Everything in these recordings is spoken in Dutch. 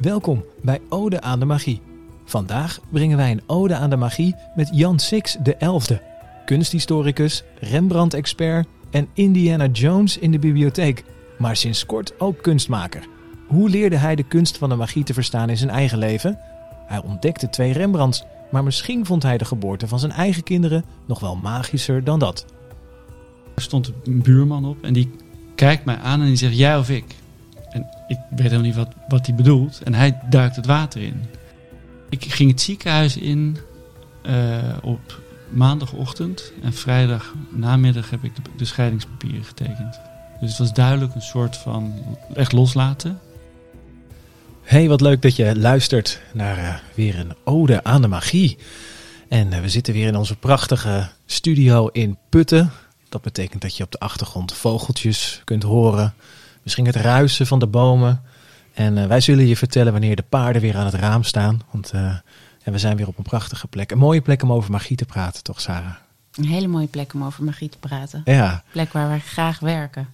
Welkom bij Ode aan de Magie. Vandaag brengen wij een ode aan de magie met Jan Six de Elfde, kunsthistoricus, Rembrandt-expert en Indiana Jones in de bibliotheek, maar sinds kort ook kunstmaker. Hoe leerde hij de kunst van de magie te verstaan in zijn eigen leven? Hij ontdekte twee Rembrandts, maar misschien vond hij de geboorte van zijn eigen kinderen nog wel magischer dan dat. Er stond een buurman op en die kijkt mij aan en die zegt jij of ik. En ik weet helemaal niet wat, wat hij bedoelt. En hij duikt het water in. Ik ging het ziekenhuis in eh, op maandagochtend. En vrijdag namiddag heb ik de, scheidingspapieren getekend. Dus het was duidelijk een soort van echt loslaten. Hey, wat leuk dat je luistert naar eh, weer een ode aan de magie. En eh, we zitten weer in onze prachtige studio in Putten. Dat betekent dat je op de achtergrond vogeltjes kunt horen. Misschien het ruisen van de bomen. En eh, wij zullen je vertellen wanneer de paarden weer aan het raam staan. Want eh, en we zijn weer op een prachtige plek. Een mooie plek om over magie te praten, toch Sarah? Een hele mooie plek om over magie te praten. Ja, Een plek waar wij graag werken.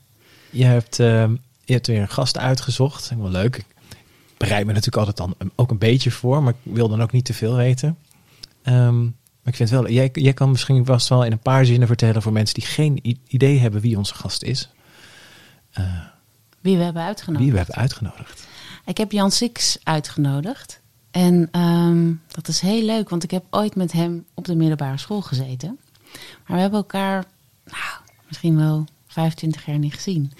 je hebt, eh, je hebt weer een gast uitgezocht. Wel leuk. Ik bereid me natuurlijk altijd dan ook een beetje voor. Maar ik wil dan ook niet te veel weten. Ehm, maar ik vind wel, jij, jij kan misschien vast wel in een paar zinnen vertellen voor mensen die geen idee hebben wie onze gast is. Eh, Wie we hebben uitgenodigd. wie we hebben uitgenodigd. Ik heb Jan Six uitgenodigd. En ehm, dat is heel leuk, want ik heb ooit met hem op de middelbare school gezeten. Maar we hebben elkaar nou, misschien wel 25 jaar niet gezien.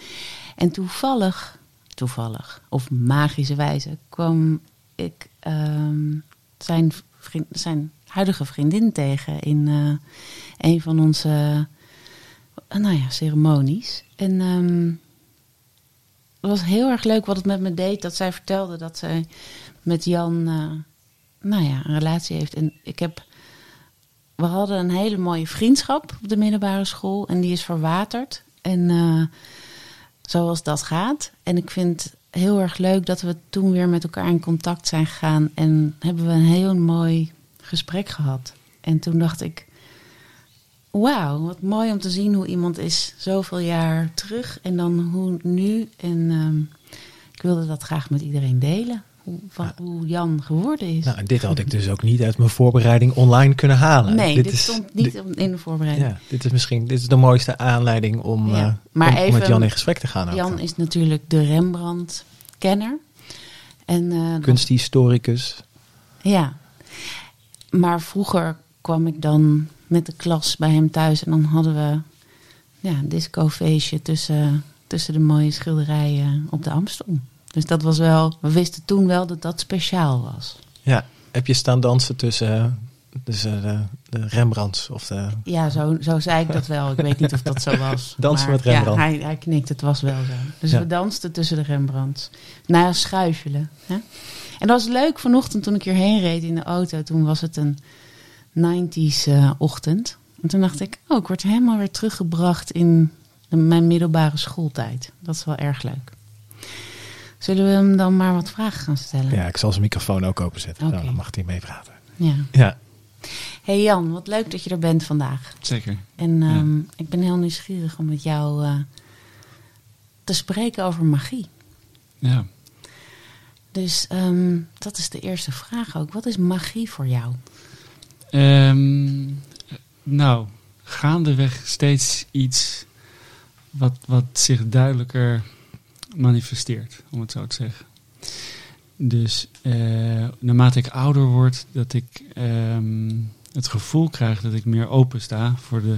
En toevallig, toevallig, of magische wijze, kwam ik ehm, zijn, vriend, zijn huidige vriendin tegen in eh, een van onze eh, nou ja, ceremonies. En ehm, het was heel erg leuk wat het met me deed dat zij vertelde dat zij met Jan eh, nou ja, een relatie heeft. En ik heb. We hadden een hele mooie vriendschap op de middelbare school en die is verwaterd. En eh, zoals dat gaat. En ik vind heel erg leuk dat we toen weer met elkaar in contact zijn gegaan. En hebben we een heel mooi gesprek gehad. En toen dacht ik. Wauw, wat mooi om te zien hoe iemand is zoveel jaar terug en dan hoe nu. En ehm, ik wilde dat graag met iedereen delen. Hoe, hoe Jan geworden is. Nou, dit had ik dus ook niet uit mijn voorbereiding online kunnen halen. nee, dit, is, stond niet in de voorbereiding. Ja, dit is misschien dit is de mooiste aanleiding om, Ja, eh, maar om, met Jan in gesprek te gaan. ook. Jan is natuurlijk de Rembrandt-kenner. En, dan- Kunsthistoricus. Ja. Maar vroeger kwam ik dan met de klas bij hem thuis en dan hadden we ja, een discofeestje tussen, tussen de mooie schilderijen op de Amstel. Dus dat was wel, we wisten toen wel dat dat speciaal was. Ja, heb je staan dansen tussen, tussen de, de Rembrandts of de... Ja, zo, zo zei ik dat wel. Ik weet niet of dat zo was. Dansen Maar met Rembrandt. Ja, hij, hij knikt, het was wel zo. Dus Ja. we dansten tussen de Rembrandts. Ja, schuifelen. Hè? En dat was leuk vanochtend toen ik hierheen reed in de auto. Toen was het een 90s eh, ochtend. En toen dacht ik, oh, ik word helemaal weer teruggebracht in de- mijn middelbare schooltijd. Dat is wel erg leuk. Zullen we hem dan maar wat vragen gaan stellen? Ja, ik zal zijn microfoon ook openzetten. Nou, dan mag hij meepraten. ja. Ja, Hey Jan, wat leuk dat je er bent vandaag. Zeker. En ehm, ik ben heel nieuwsgierig om met jou eh, te spreken over magie. Ja. Dus ehm, dat is de eerste vraag ook. Wat is magie voor jou? Ehm, nou, gaandeweg steeds iets wat, wat zich duidelijker manifesteert, om het zo te zeggen. Dus eh, naarmate ik ouder word, dat ik ehm, het gevoel krijg dat ik meer open sta voor de,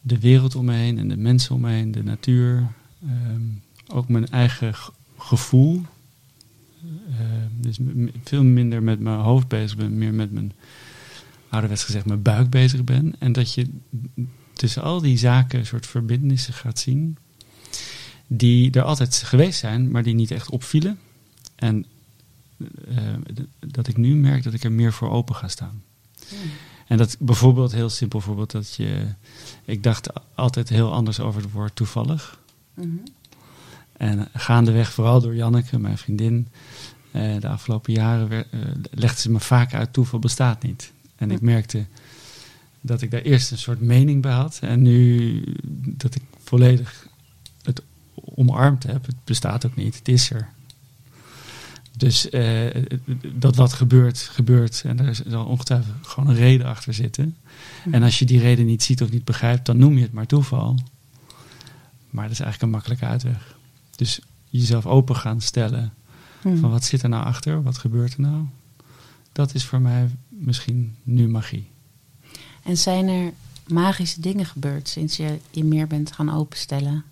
de wereld om me heen en de mensen om me heen, de natuur. Ehm, ook mijn eigen gevoel. Ehm, dus veel minder met mijn hoofd bezig ben, meer met mijn ouderwets gezegd mijn buik bezig ben. En dat je tussen al die zaken een soort verbindenissen gaat zien. Die er altijd geweest zijn, maar die niet echt opvielen. En eh, dat ik nu merk dat ik er meer voor open ga staan. En dat bijvoorbeeld, heel simpel voorbeeld, dat je. Ik dacht altijd heel anders over het woord toevallig. Mhm. En gaandeweg, vooral door Janneke, mijn vriendin, eh, de afgelopen jaren eh, legde ze me vaak uit: toeval bestaat niet. En ik Hm. merkte dat ik daar eerst een soort mening bij had. En nu dat ik volledig het omarmd heb. Het bestaat ook niet, het is er. Dus eh, dat wat gebeurt, gebeurt. En er zal ongetwijfeld gewoon een reden achter zitten. En als je die reden niet ziet of niet begrijpt, dan noem je het maar toeval. Maar dat is eigenlijk een makkelijke uitweg. Dus jezelf open gaan stellen. Hmm. Van wat zit er nou achter? Wat gebeurt er nou? Dat is voor mij misschien nu magie. En zijn er magische dingen gebeurd sinds je je meer bent gaan openstellen?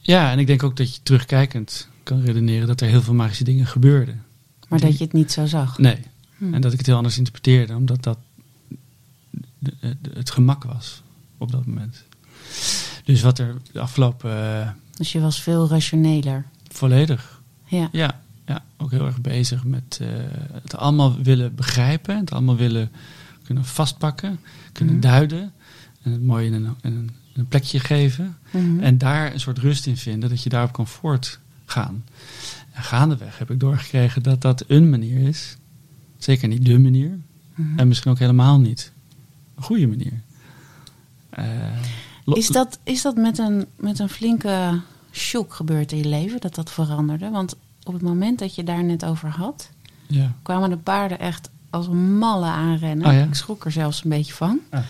Ja, en ik denk ook dat je terugkijkend kan redeneren dat er heel veel magische dingen gebeurden. Maar dat je het niet zo zag? Nee. Hmm. En dat ik het heel anders interpreteerde, omdat dat het gemak was op dat moment. Dus wat er de afgelopen eh, Dus je was veel rationeler. volledig, Ja. ja, ja, ook heel erg bezig met eh, het allemaal willen begrijpen, het allemaal willen kunnen vastpakken, kunnen Mhm. duiden en het mooi in een, in een, in een plekje geven. Mhm. En daar een soort rust in vinden, dat je daarop kan voortgaan. En gaandeweg heb ik doorgekregen dat dat een manier is. Zeker niet de manier. Mhm. En misschien ook helemaal niet een goede manier. Lo- Is dat, is dat met, een, met een flinke shock gebeurd in je leven, dat dat veranderde? Want op het moment dat je daar net over had, Ja. kwamen de paarden echt als een malle aanrennen. Oh ja? Ik schrok er zelfs een beetje van. Ah.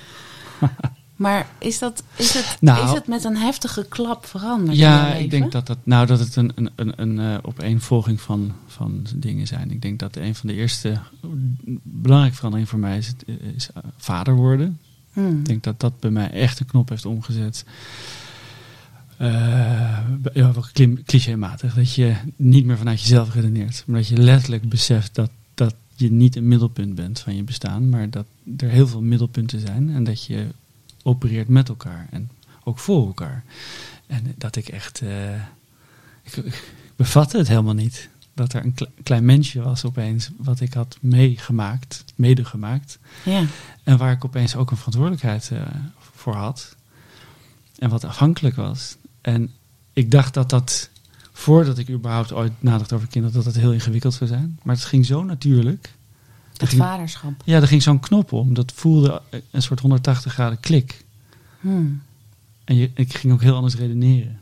maar is, dat, is, het, Nou- is het met een heftige klap veranderd? in Ja, je leven? ik denk dat, dat, nou, dat het een, een, een, een eh, opeenvolging van, van dingen zijn. Ik denk dat een van de eerste belangrijke veranderingen voor mij is, het, is eh, vader worden. Hmm. Ik denk dat dat bij mij echt een knop heeft omgezet. Eh, ja, clichématig. Dat je niet meer vanuit jezelf redeneert. Maar dat je letterlijk beseft dat, dat je niet een middelpunt bent van je bestaan. Maar dat er heel veel middelpunten zijn. En dat je opereert met elkaar. En ook voor elkaar. En dat ik echt... eh, ik, ik bevatte het helemaal niet. Dat er een kle- klein mensje was opeens. Wat ik had meegemaakt. Medegemaakt. Ja. En waar ik opeens ook een verantwoordelijkheid eh, voor had. En wat afhankelijk was. En ik dacht dat dat, voordat ik überhaupt ooit nadacht over kinderen, dat dat heel ingewikkeld zou zijn. Maar het ging zo natuurlijk. Ging, vaderschap. ja, er ging zo'n knop om. Dat voelde een soort 180 graden klik. Hmm. En je, ik ging ook heel anders redeneren.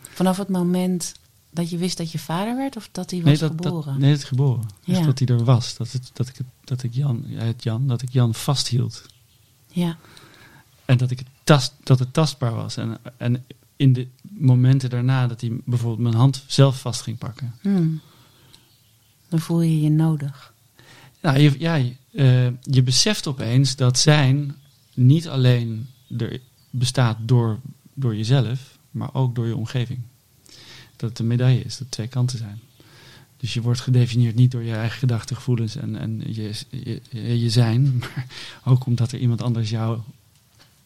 Vanaf het moment dat je wist dat je vader werd of dat hij was Nee, dat, geboren? dat, nee, het geboren. Ja. dat hij er was. Dat, het, dat, ik, het, dat ik Jan, ja, het Jan, dat ik Jan vasthield. Ja. En dat, ik het tast, dat het tastbaar was. En, en in de momenten daarna dat hij bijvoorbeeld mijn hand zelf vast ging pakken. Hmm. Dan voel je je nodig. Nou, je, ja, je, eh, je beseft opeens dat zijn niet alleen er bestaat door, door jezelf, maar ook door je omgeving. Dat het een medaille is, dat twee kanten zijn. Dus je wordt gedefinieerd niet door je eigen gedachten, gevoelens en, en je, je, je, zijn, maar ook omdat er iemand anders jou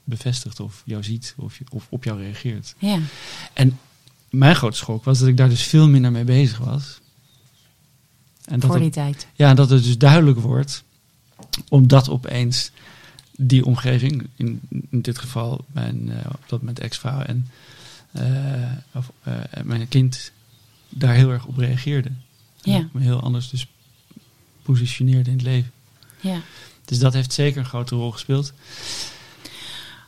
bevestigt of jou ziet of, je- of op jou reageert. Ja. En mijn grote schok was dat ik daar dus veel minder mee bezig was. En dat voor het- die tijd. ja, dat het dus duidelijk wordt, omdat opeens die omgeving, in, in dit geval mijn eh, op dat moment ex-vrouw en of, eh, mijn kind, daar heel erg op reageerde. Ja. me heel anders dus positioneerde in het leven. Ja. Dus dat heeft zeker een grote rol gespeeld.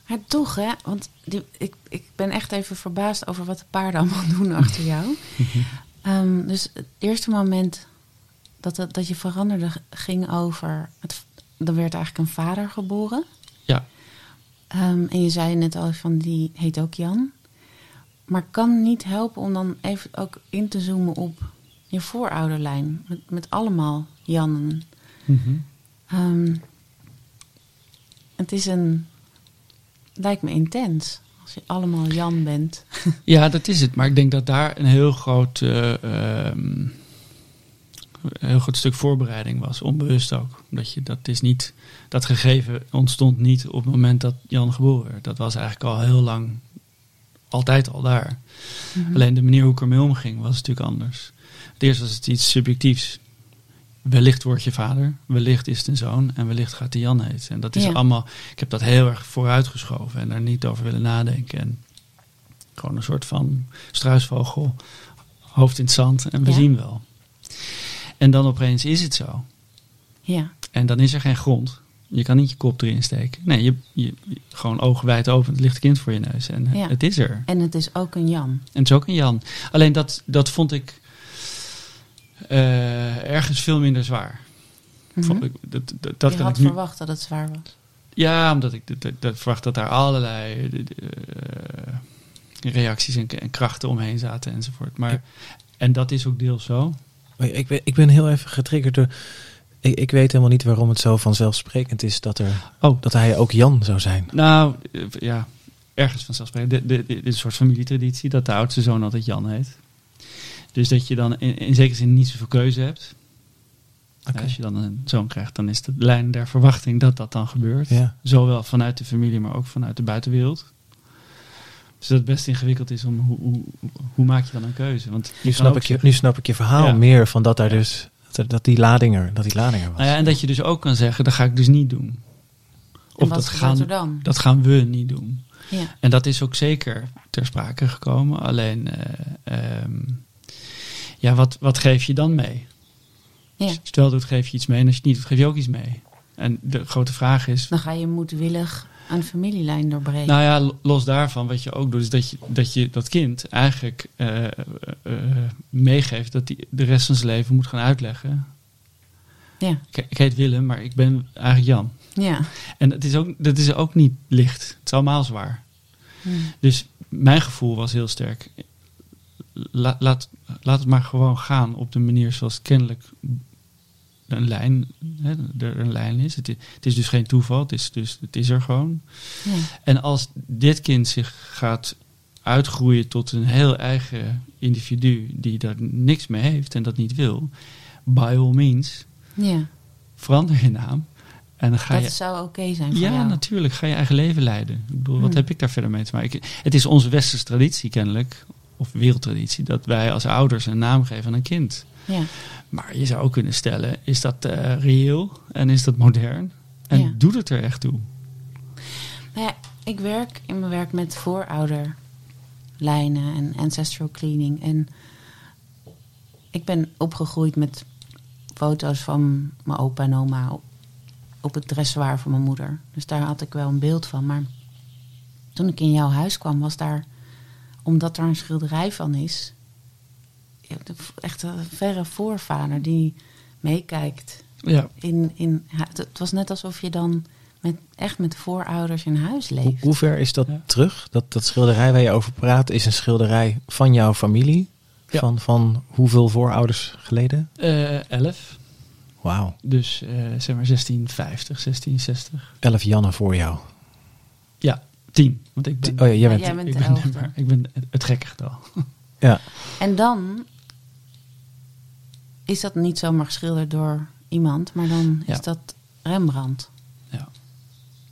Maar toch, hè? Want die, ik, ik ben echt even verbaasd over wat de paarden allemaal doen achter jou. Ehm, dus het eerste moment dat, het, dat je veranderde ging over... Het, er werd eigenlijk een vader geboren. Ja. Ehm, en je zei net al van die heet ook Jan. Maar kan niet helpen om dan even ook in te zoomen op je voorouderlijn. Met, met allemaal Jannen. Ehm, het is een. Lijkt me intens. Als je allemaal Jan bent. Ja, dat is het. Maar ik denk dat daar een heel groot, eh, ehm, een heel groot stuk voorbereiding was. Onbewust ook. Dat, je, dat, is niet, dat gegeven ontstond niet op het moment dat Jan geboren werd. Dat was eigenlijk al heel lang, altijd al daar. Alleen de manier hoe ik ermee omging was natuurlijk anders. Het eerst was het iets subjectiefs. Wellicht word je vader, wellicht is het een zoon en wellicht gaat hij Jan heten. En dat is Ja. allemaal, ik heb dat heel erg vooruitgeschoven en daar niet over willen nadenken. En gewoon een soort van struisvogel, hoofd in het zand en we Ja. zien wel. En dan opeens is het zo. Ja, En dan is er geen grond. Je kan niet je kop erin steken. Nee, je, je, gewoon ogen wijd open, het ligt kind voor je neus en Ja. het is er. en het is ook een Jan. En het is ook een Jan. Alleen dat, dat vond ik. eh, ergens veel minder zwaar. Mhm. Ik- Dat, dat, dat je kan had ik nu. verwacht dat het zwaar was. Ja, omdat ik dat, dat, dat verwacht dat daar allerlei eh, de- de, eh, reacties en, en krachten omheen zaten enzovoort. Maar, en dat is ook deels zo. Ik ben, ik ben heel even getriggerd door... Ik, ik weet helemaal niet waarom het zo vanzelfsprekend is dat, er, Oh. dat hij ook Jan zou zijn. Nou, eh, ja, ergens vanzelfsprekend. Dit is een soort familietraditie dat de oudste zoon altijd Jan heet. Dus dat je dan in, in zekere zin niet zoveel keuze hebt. Als je dan een zoon krijgt, dan is de lijn der verwachting dat dat dan gebeurt. Ja. Zowel vanuit de familie, maar ook vanuit de buitenwereld. Dus dat het best ingewikkeld is om hoe, hoe, hoe maak je dan een keuze? Want Nu, snap ik je, nu snap ik je verhaal Ja. meer van dat daar dus... Dat, dat die lading er, dat die lading er was. Nou ja, en dat je dus ook kan zeggen, dat ga ik dus niet doen. En Of wat dat gaan, er dan? dat gaan we niet doen. Ja. En dat is ook zeker ter sprake gekomen. Alleen, eh, ehm, ja, wat, wat geef je dan mee? ja. Als je het wel doet, geef je iets mee. En als je het niet doet, geef je ook iets mee. En de grote vraag is, Dan ga je moedwillig een familielijn doorbreken. nou ja, lo- los daarvan, wat je ook doet, is dat je dat, je dat kind eigenlijk eh, eh, eh, meegeeft dat hij de rest van zijn leven moet gaan uitleggen. ja. Ik, ik heet Willem, maar ik ben eigenlijk Jan. Ja. En dat is ook, dat is ook niet licht. Het is allemaal zwaar. Hm. Dus mijn gevoel was heel sterk. La- laat, laat het maar gewoon gaan op de manier zoals kennelijk een lijn, hè, er een lijn is. Het, is dus geen toeval, het is, dus, het is er gewoon. Ja. En als dit kind zich gaat uitgroeien tot een heel eigen individu die daar niks mee heeft en dat niet wil, by all means, ja. verander je naam. En dan ga Dat je zou oké zijn voor ja, jou. natuurlijk. Ga je eigen leven leiden. Ik bedoel, wat Hmm. heb ik daar verder mee te maken? Ik- Het is onze westerse traditie kennelijk, of wereldtraditie, dat wij als ouders een naam geven aan een kind. Ja. Maar je zou ook kunnen stellen, is dat eh, reëel en is dat modern? En Ja. doet het er echt toe? Nou ja, ik werk in mijn werk met voorouderlijnen en ancestral cleaning. En ik ben opgegroeid met foto's van mijn opa en oma op, op het dressoir van mijn moeder. Dus daar had ik wel een beeld van. Maar toen ik in jouw huis kwam, was daar, omdat er een schilderij van is, echt een verre voorvader die meekijkt Ja. in, in, het was net alsof je dan met, echt met voorouders in huis leeft. hoe ver is dat Ja. terug? Dat, dat schilderij waar je over praat is een schilderij van jouw familie? Ja. Van, van hoeveel voorouders geleden? Eh, elf. Wauw, Dus eh, zeg maar 1650, 1660. elf Jannen voor jou. Ja, tien. Want ik ben, Oh ja, jij bent... jij bent ik de ben, ik ben het- het gekke getal. Ja. En dan is dat niet zomaar geschilderd door iemand, maar dan Ja. is dat Rembrandt. Ja.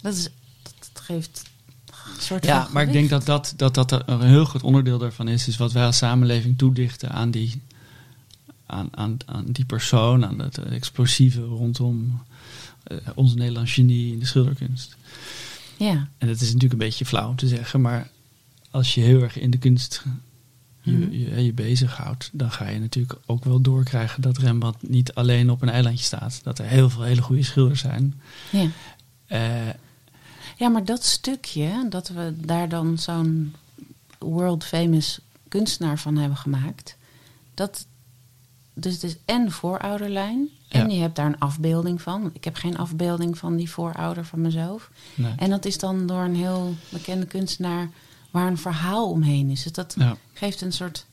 Dat, is, dat geeft een soort Ja, maar ik denk dat dat, dat dat er een heel groot onderdeel daarvan is, is wat wij als samenleving toedichten aan die, aan, aan, aan die persoon, aan het explosieve rondom eh, ons Nederlands genie in de schilderkunst. Ja, En dat is natuurlijk een beetje flauw om te zeggen, maar als je heel erg in de kunst je, Mhm. je, je bezighoudt, dan ga je natuurlijk ook wel doorkrijgen dat Rembrandt niet alleen op een eilandje staat. Dat er heel veel hele goede schilders zijn. ja. Eh, ja, maar dat stukje, dat we daar dan zo'n world famous kunstenaar van hebben gemaakt, dat, dus het is en voorouderlijn, en Ja. je hebt daar een afbeelding van. Ik heb geen afbeelding van die voorouder van mezelf. nee. En dat is dan door een heel bekende kunstenaar waar een verhaal omheen is. Dus dat Ja. geeft een soort.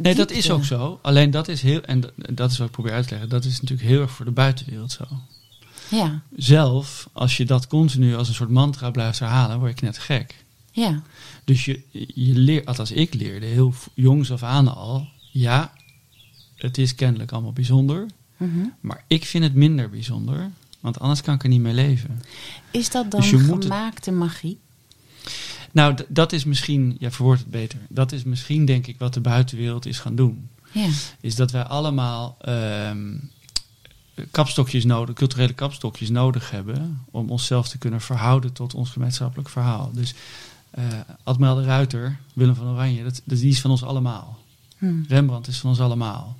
Nee, dat is ook zo. Alleen dat is heel, en dat- dat is wat ik probeer uit te leggen, dat is natuurlijk heel erg voor de buitenwereld zo. Ja, Zelf, als je dat continu als een soort mantra blijft herhalen, word je net gek. ja, Dus je, je leert, althans ik leerde heel jongs af aan al, ja, het is kennelijk allemaal bijzonder, mhm. maar ik vind het minder bijzonder, want anders kan ik er niet mee leven. Is dat dan Dus het- gemaakte magie? Nou, dat is misschien, ja, verwoord het beter, dat is misschien denk ik wat de buitenwereld is gaan doen. Ja, is dat wij allemaal ehm, kapstokjes nodig, culturele kapstokjes nodig hebben om onszelf te kunnen verhouden tot ons gemeenschappelijk verhaal. Dus Admiraal de Ruiter, Willem van Oranje, dat, dat, die is van ons allemaal. hm. Rembrandt is van ons allemaal.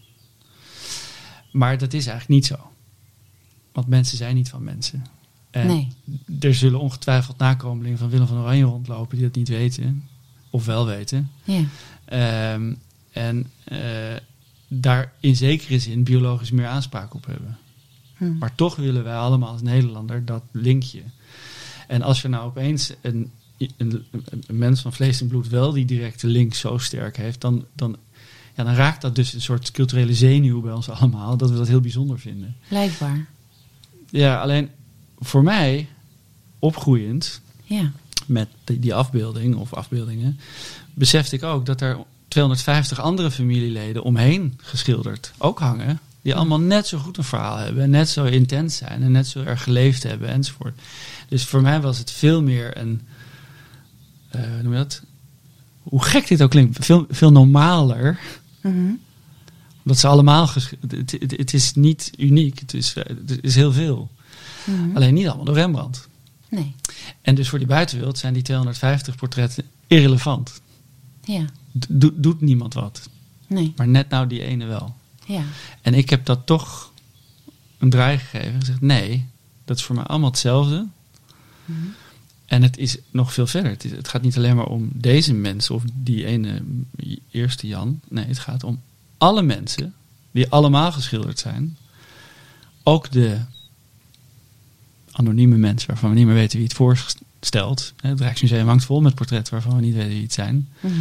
Maar dat is eigenlijk niet zo. Want mensen zijn niet van mensen. En nee. er zullen ongetwijfeld nakomelingen van Willem van Oranje rondlopen die dat niet weten. Of wel weten. Ja, Ehm, en eh, daar in zekere zin biologisch meer aanspraak op hebben. Hm. Maar toch willen wij allemaal als Nederlander dat linkje. En als je nou opeens een, een, een mens van vlees en bloed wel die directe link zo sterk heeft, dan, dan, ja, dan raakt dat dus een soort culturele zenuw bij ons allemaal, dat we dat heel bijzonder vinden. Blijkbaar. Ja, alleen voor mij, opgroeiend Ja. met die, die afbeelding of afbeeldingen, besefte ik ook dat er 250 andere familieleden omheen geschilderd ook hangen. Die allemaal net zo goed een verhaal hebben. En net zo intens zijn. En net zo erg geleefd hebben enzovoort. Dus voor mij was het veel meer een. eh, hoe noem je dat? Hoe gek dit ook klinkt. Veel, veel normaler. Omdat ze allemaal. Het, het, het is niet uniek. Het is, het is heel veel. Mhm. Alleen niet allemaal door Rembrandt. Nee. En dus voor die buitenwereld zijn die 250 portretten irrelevant. Ja. Do- doet- niemand wat. Nee. Maar net nou die ene wel. Ja. En ik heb dat toch een draai gegeven. En gezegd, nee, dat is voor mij allemaal hetzelfde. Mhm. En het is nog veel verder. Het, is- het gaat niet alleen maar om deze mensen of die ene eerste Jan. Nee, het gaat om alle mensen die allemaal geschilderd zijn. Ook de anonieme mensen waarvan we niet meer weten wie het voorstelt. Het Rijksmuseum hangt vol met portretten waarvan we niet weten wie het zijn. Mhm.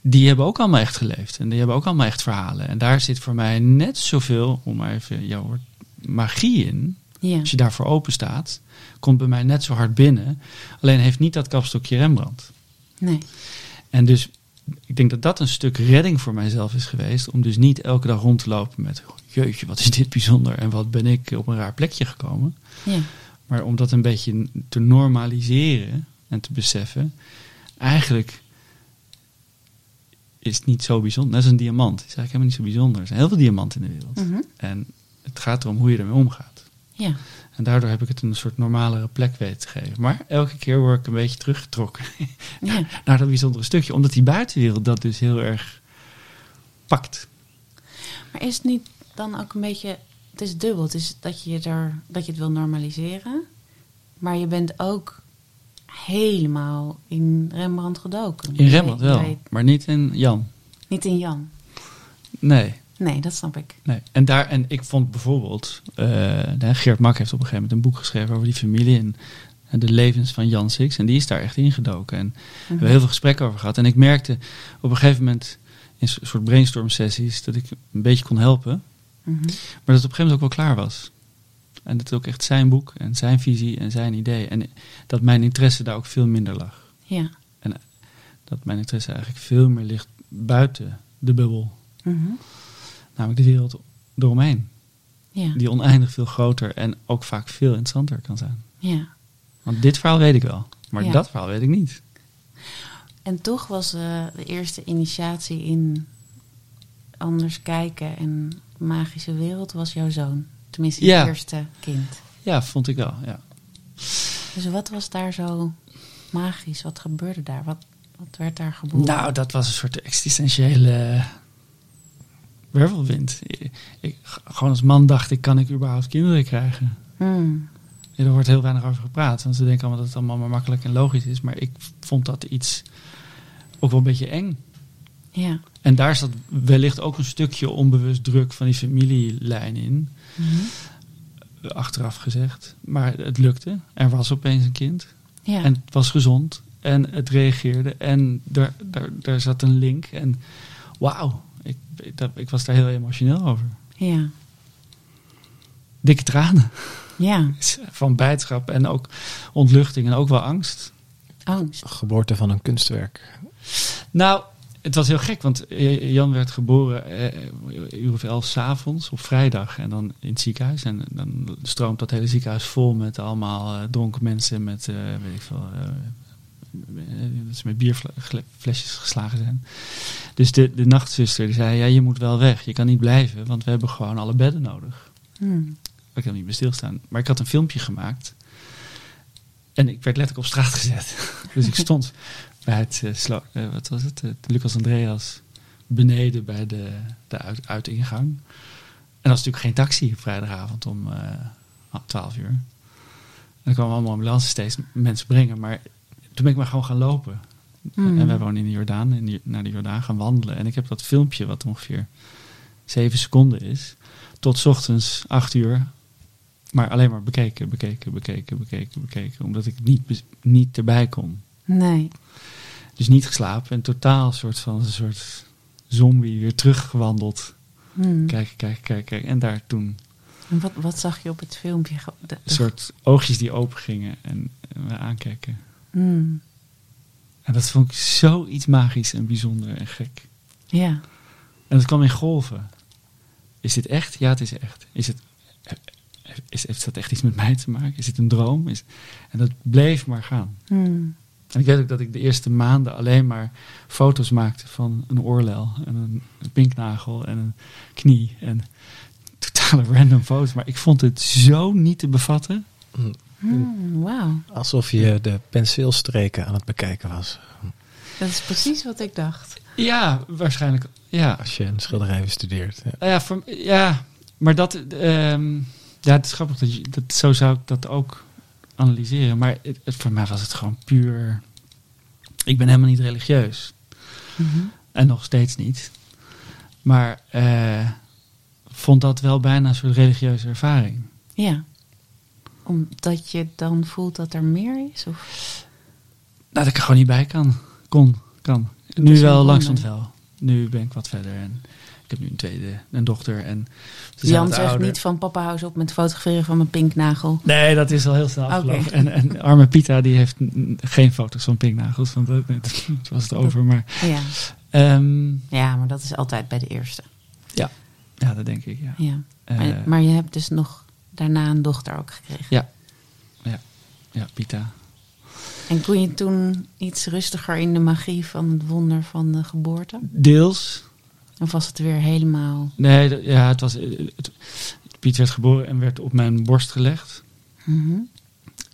Die hebben ook allemaal echt geleefd. En die hebben ook allemaal echt verhalen. En daar zit voor mij net zoveel, om maar even jouw woord, magie in. Als je daarvoor open staat, komt bij mij net zo hard binnen. Alleen heeft niet dat kapstokje Rembrandt. Nee. En dus ik denk dat dat een stuk redding voor mijzelf is geweest. Om dus niet elke dag rond te lopen met... Jeetje, wat is dit bijzonder en wat ben ik op een raar plekje gekomen. Ja. Maar om dat een beetje te normaliseren en te beseffen... Eigenlijk is het niet zo bijzonder. Net als een diamant. Het is eigenlijk helemaal niet zo bijzonder. Er zijn heel veel diamanten in de wereld. Mhm. En het gaat erom hoe je ermee omgaat. Ja. En daardoor heb ik het een soort normalere plek weten te geven. Maar elke keer word ik een beetje teruggetrokken Ja. naar dat bijzondere stukje. Omdat die buitenwereld dat dus heel erg pakt. Maar is het niet dan ook een beetje... Het is dubbel. Het is dat je, er, dat je het wil normaliseren. Maar je bent ook helemaal in Rembrandt gedoken. In Rembrandt wel, maar niet in Jan. niet in Jan. Nee. Nee, dat snap ik. Nee. En, daar, en ik vond bijvoorbeeld, eh, Geert Mak heeft op een gegeven moment een boek geschreven over die familie en, en de levens van Jan Six. En die is daar echt ingedoken. En we hebben heel veel gesprekken over gehad. En ik merkte op een gegeven moment in een soort brainstorm sessies dat ik een beetje kon helpen. Mhm. Maar dat het op een gegeven moment ook wel klaar was. En dat het ook echt zijn boek en zijn visie en zijn idee. En dat mijn interesse daar ook veel minder lag. Ja. Dat mijn interesse eigenlijk veel meer ligt buiten de bubbel. Mhm. Namelijk de wereld eromheen. Ja. Die oneindig veel groter en ook vaak veel interessanter kan zijn. ja. Want dit verhaal weet ik wel. Maar Ja. dat verhaal weet ik niet. En toch was eh, de eerste initiatie in anders kijken en magische wereld was jouw zoon. Tenminste, je Ja. eerste kind. Ja, vond ik wel. Ja. Dus wat was daar zo magisch? Wat gebeurde daar? Wat, wat werd daar geboren? Nou, dat was een soort existentiële wervelwind. Ik, ik- gewoon als man dacht ik, kan ik überhaupt kinderen krijgen? Hmm. Ja, er wordt heel weinig over gepraat. Want ze denken allemaal dat het allemaal maar makkelijk en logisch is. Maar ik vond dat iets ook wel een beetje eng. Ja. En daar zat wellicht ook een stukje onbewust druk van die familielijn in. Mhm. Achteraf gezegd. Maar het lukte. Er was opeens een kind. Ja. En het was gezond. En het reageerde. En daar, daar, daar zat een link. En wauw. Ik, ik, dat- ik was daar heel emotioneel over. ja. Dikke tranen. Ja. Van blijdschap en ook ontluchting en ook wel angst. Angst. Geboorte van een kunstwerk. Nou, het was heel gek, want eh, Jan werd geboren eh, een uur of elf s'avonds op vrijdag en dan in het ziekenhuis. En dan stroomt dat hele ziekenhuis vol met allemaal eh, dronken mensen met, eh, weet ik veel, eh, eh, dat ze met bierflesjes geslagen zijn. Dus de, de nachtzuster die zei, ja, je moet wel weg, je kan niet blijven, want we hebben gewoon alle bedden nodig. Hmm. Ik heb niet bij stilstaan. Maar ik had een filmpje gemaakt. En ik werd letterlijk op straat gezet. dus ik stond bij het, eh, eh, wat was het, het Lucas Andreas beneden bij de, de uit, uitingang. En dat was natuurlijk geen taxi op vrijdagavond om eh 12 uur. En er kwamen allemaal ambulances steeds mensen brengen. Maar toen ben ik maar gewoon gaan lopen. Hmm. En wij wonen in de Jordaan, in die- naar de Jordaan gaan wandelen. En ik heb dat filmpje, wat ongeveer zeven seconden is, tot 's ochtends acht uur. Maar alleen maar bekeken, bekeken, bekeken, bekeken, bekeken. Omdat ik niet, niet erbij kon. Nee. Dus niet geslapen en totaal soort van een soort zombie weer teruggewandeld. Hmm. Kijken, kijken, kijken, kijken. En daar toen En wat, wat zag je op het filmpje? Een soort oogjes die open gingen en, en me aankijken. Hmm. En dat vond ik zoiets magisch en bijzonder en gek. Ja. En dat kwam in golven. Is dit echt? Ja, het is echt. Is het, is, heeft dat echt iets met mij te maken? Is het een droom? Is, en dat bleef maar gaan. Hmm. En ik weet ook dat ik de eerste maanden alleen maar foto's maakte van een oorlel en een, een pinknagel en een knie en totale random foto's. Maar ik vond het zo niet te bevatten. Mm, Hmm, Wauw. Alsof je de penseelstreken aan het bekijken was. Dat is precies wat ik dacht. Ja, waarschijnlijk. Ja, Als je een schilderij bestudeert. Ja. Nou ja, voor, ja maar dat. ehm, ja, het is grappig dat, je, dat zo zou ik dat ook analyseren. Maar het, het- voor mij was het gewoon puur. Ik ben helemaal niet religieus. Mhm. En nog steeds niet. Maar eh, vond dat wel bijna een soort religieuze ervaring. Ja. Omdat je dan voelt dat er meer is? Of? Nou, dat ik er gewoon niet bij kan. Kon, kan. Nu wel langzaam wel. Nu ben ik wat verder. En ik heb nu een tweede, een dochter. En ze Jan zegt ouder. niet van papa hou eens op met fotograferen van mijn pinknagel. Nee, dat is al heel snel afgelopen. En, en arme Pita die heeft geen foto's van pinknagels. Want dat, dat was het over. Maar Ja. ehm, ja, maar dat is altijd bij de eerste. ja, dat denk ik. Ja. Ja. Eh, maar, maar je hebt dus nog daarna een dochter ook gekregen. ja. ja, ja, Pita. En kon je toen iets rustiger in de magie van het wonder van de geboorte? Deels. Of was het weer helemaal... Nee, ja, het was. eh, Het, Piet werd geboren en werd op mijn borst gelegd. Mhm.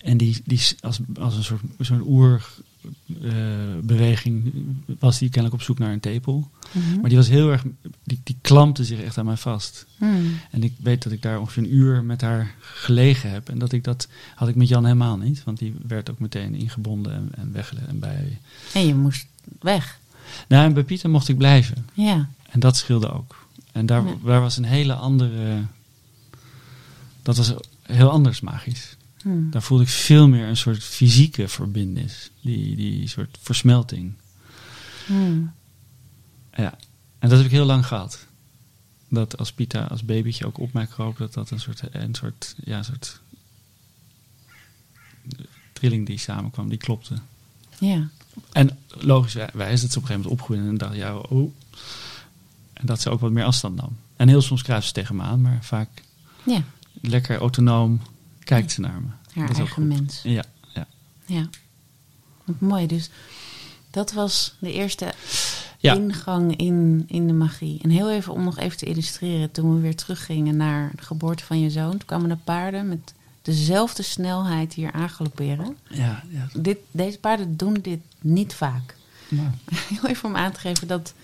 En die, die als, als een soort zo'n oerbeweging was die kennelijk op zoek naar een tepel. Mhm. Maar die was heel erg. Die, die klampte zich echt aan mij vast. Hmm. En ik weet dat ik daar ongeveer een uur met haar gelegen heb. En dat ik dat had ik met Jan helemaal niet. Want die werd ook meteen ingebonden en, en weggelegd. En bij. En je moest weg. Nou, en bij Pieter mocht ik blijven. Ja. En dat scheelde ook. En daar, Ja. daar was een hele andere. Dat was heel anders magisch. Hmm. Daar voelde ik veel meer een soort fysieke verbindenis. Die, die soort versmelting. Hmm. Ja. En dat heb ik heel lang gehad. Dat als Pita als babytje ook op mij kroop, dat dat een soort, een soort, ja, een soort trilling die samenkwam, die klopte. Ja. En logisch wijs dat ze op een gegeven moment opgroeide en dacht, ja, oh. En dat ze ook wat meer afstand nam. En heel soms kruipt ze tegen me aan, maar vaak Ja. lekker autonoom kijkt ze naar me. Haar Dat eigen mens. Ja, ja. Ja. Wat mooi. Dus dat was de eerste Ja. ingang in, in de magie. En heel even om nog even te illustreren. Toen we weer teruggingen naar de geboorte van je zoon. Toen kwamen de paarden met dezelfde snelheid hier aangalopperen. Ja, ja. Dit, deze paarden doen dit niet vaak. Heel even om aan te geven dat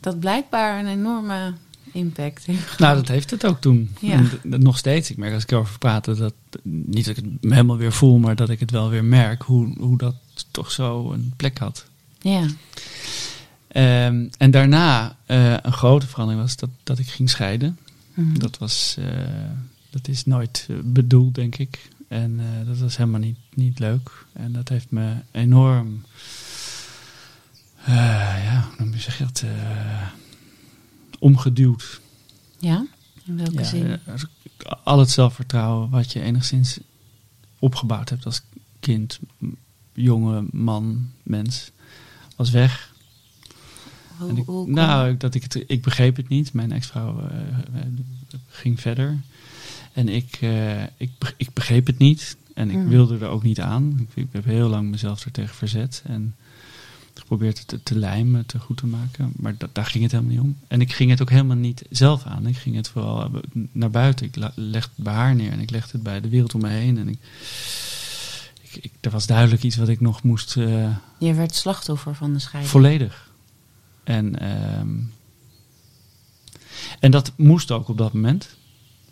dat blijkbaar een enorme impact heeft. Nou, dat heeft het ook toen. Ja. En nog steeds. Ik merk als ik erover praat, dat, niet dat ik het helemaal weer voel, maar dat ik het wel weer merk hoe, hoe dat toch zo een plek had. Ja. Ehm, en daarna eh, een grote verandering was dat, dat ik ging scheiden. Mhm. Dat, was, eh, dat is nooit eh, bedoeld, denk ik. En dat was helemaal niet, niet leuk. En dat heeft me enorm, ja, hoe zeg je dat, eh, omgeduwd. Ja? In welke Ja, zin? eh, al het zelfvertrouwen wat je enigszins opgebouwd hebt als kind, jonge man, mens, was weg. Hoe, ik, nou, ik- dat ik, het, ik begreep het niet. Mijn ex-vrouw eh, eh, ging verder. En ik, eh, ik, ik begreep het niet. En ik Mm. wilde er ook niet aan. Ik, ik heb heel lang mezelf er tegen verzet. En geprobeerd het te, te lijmen, te goed te maken. Maar da- daar ging het helemaal niet om. En ik ging het ook helemaal niet zelf aan. Ik ging het vooral eh, naar buiten. Ik legde het bij haar neer. En ik legde het bij de wereld om me heen. En ik, ik, ik, er was duidelijk iets wat ik nog moest... eh, Je werd slachtoffer van de scheiding. Volledig. En, ehm, en dat moest ook op dat moment.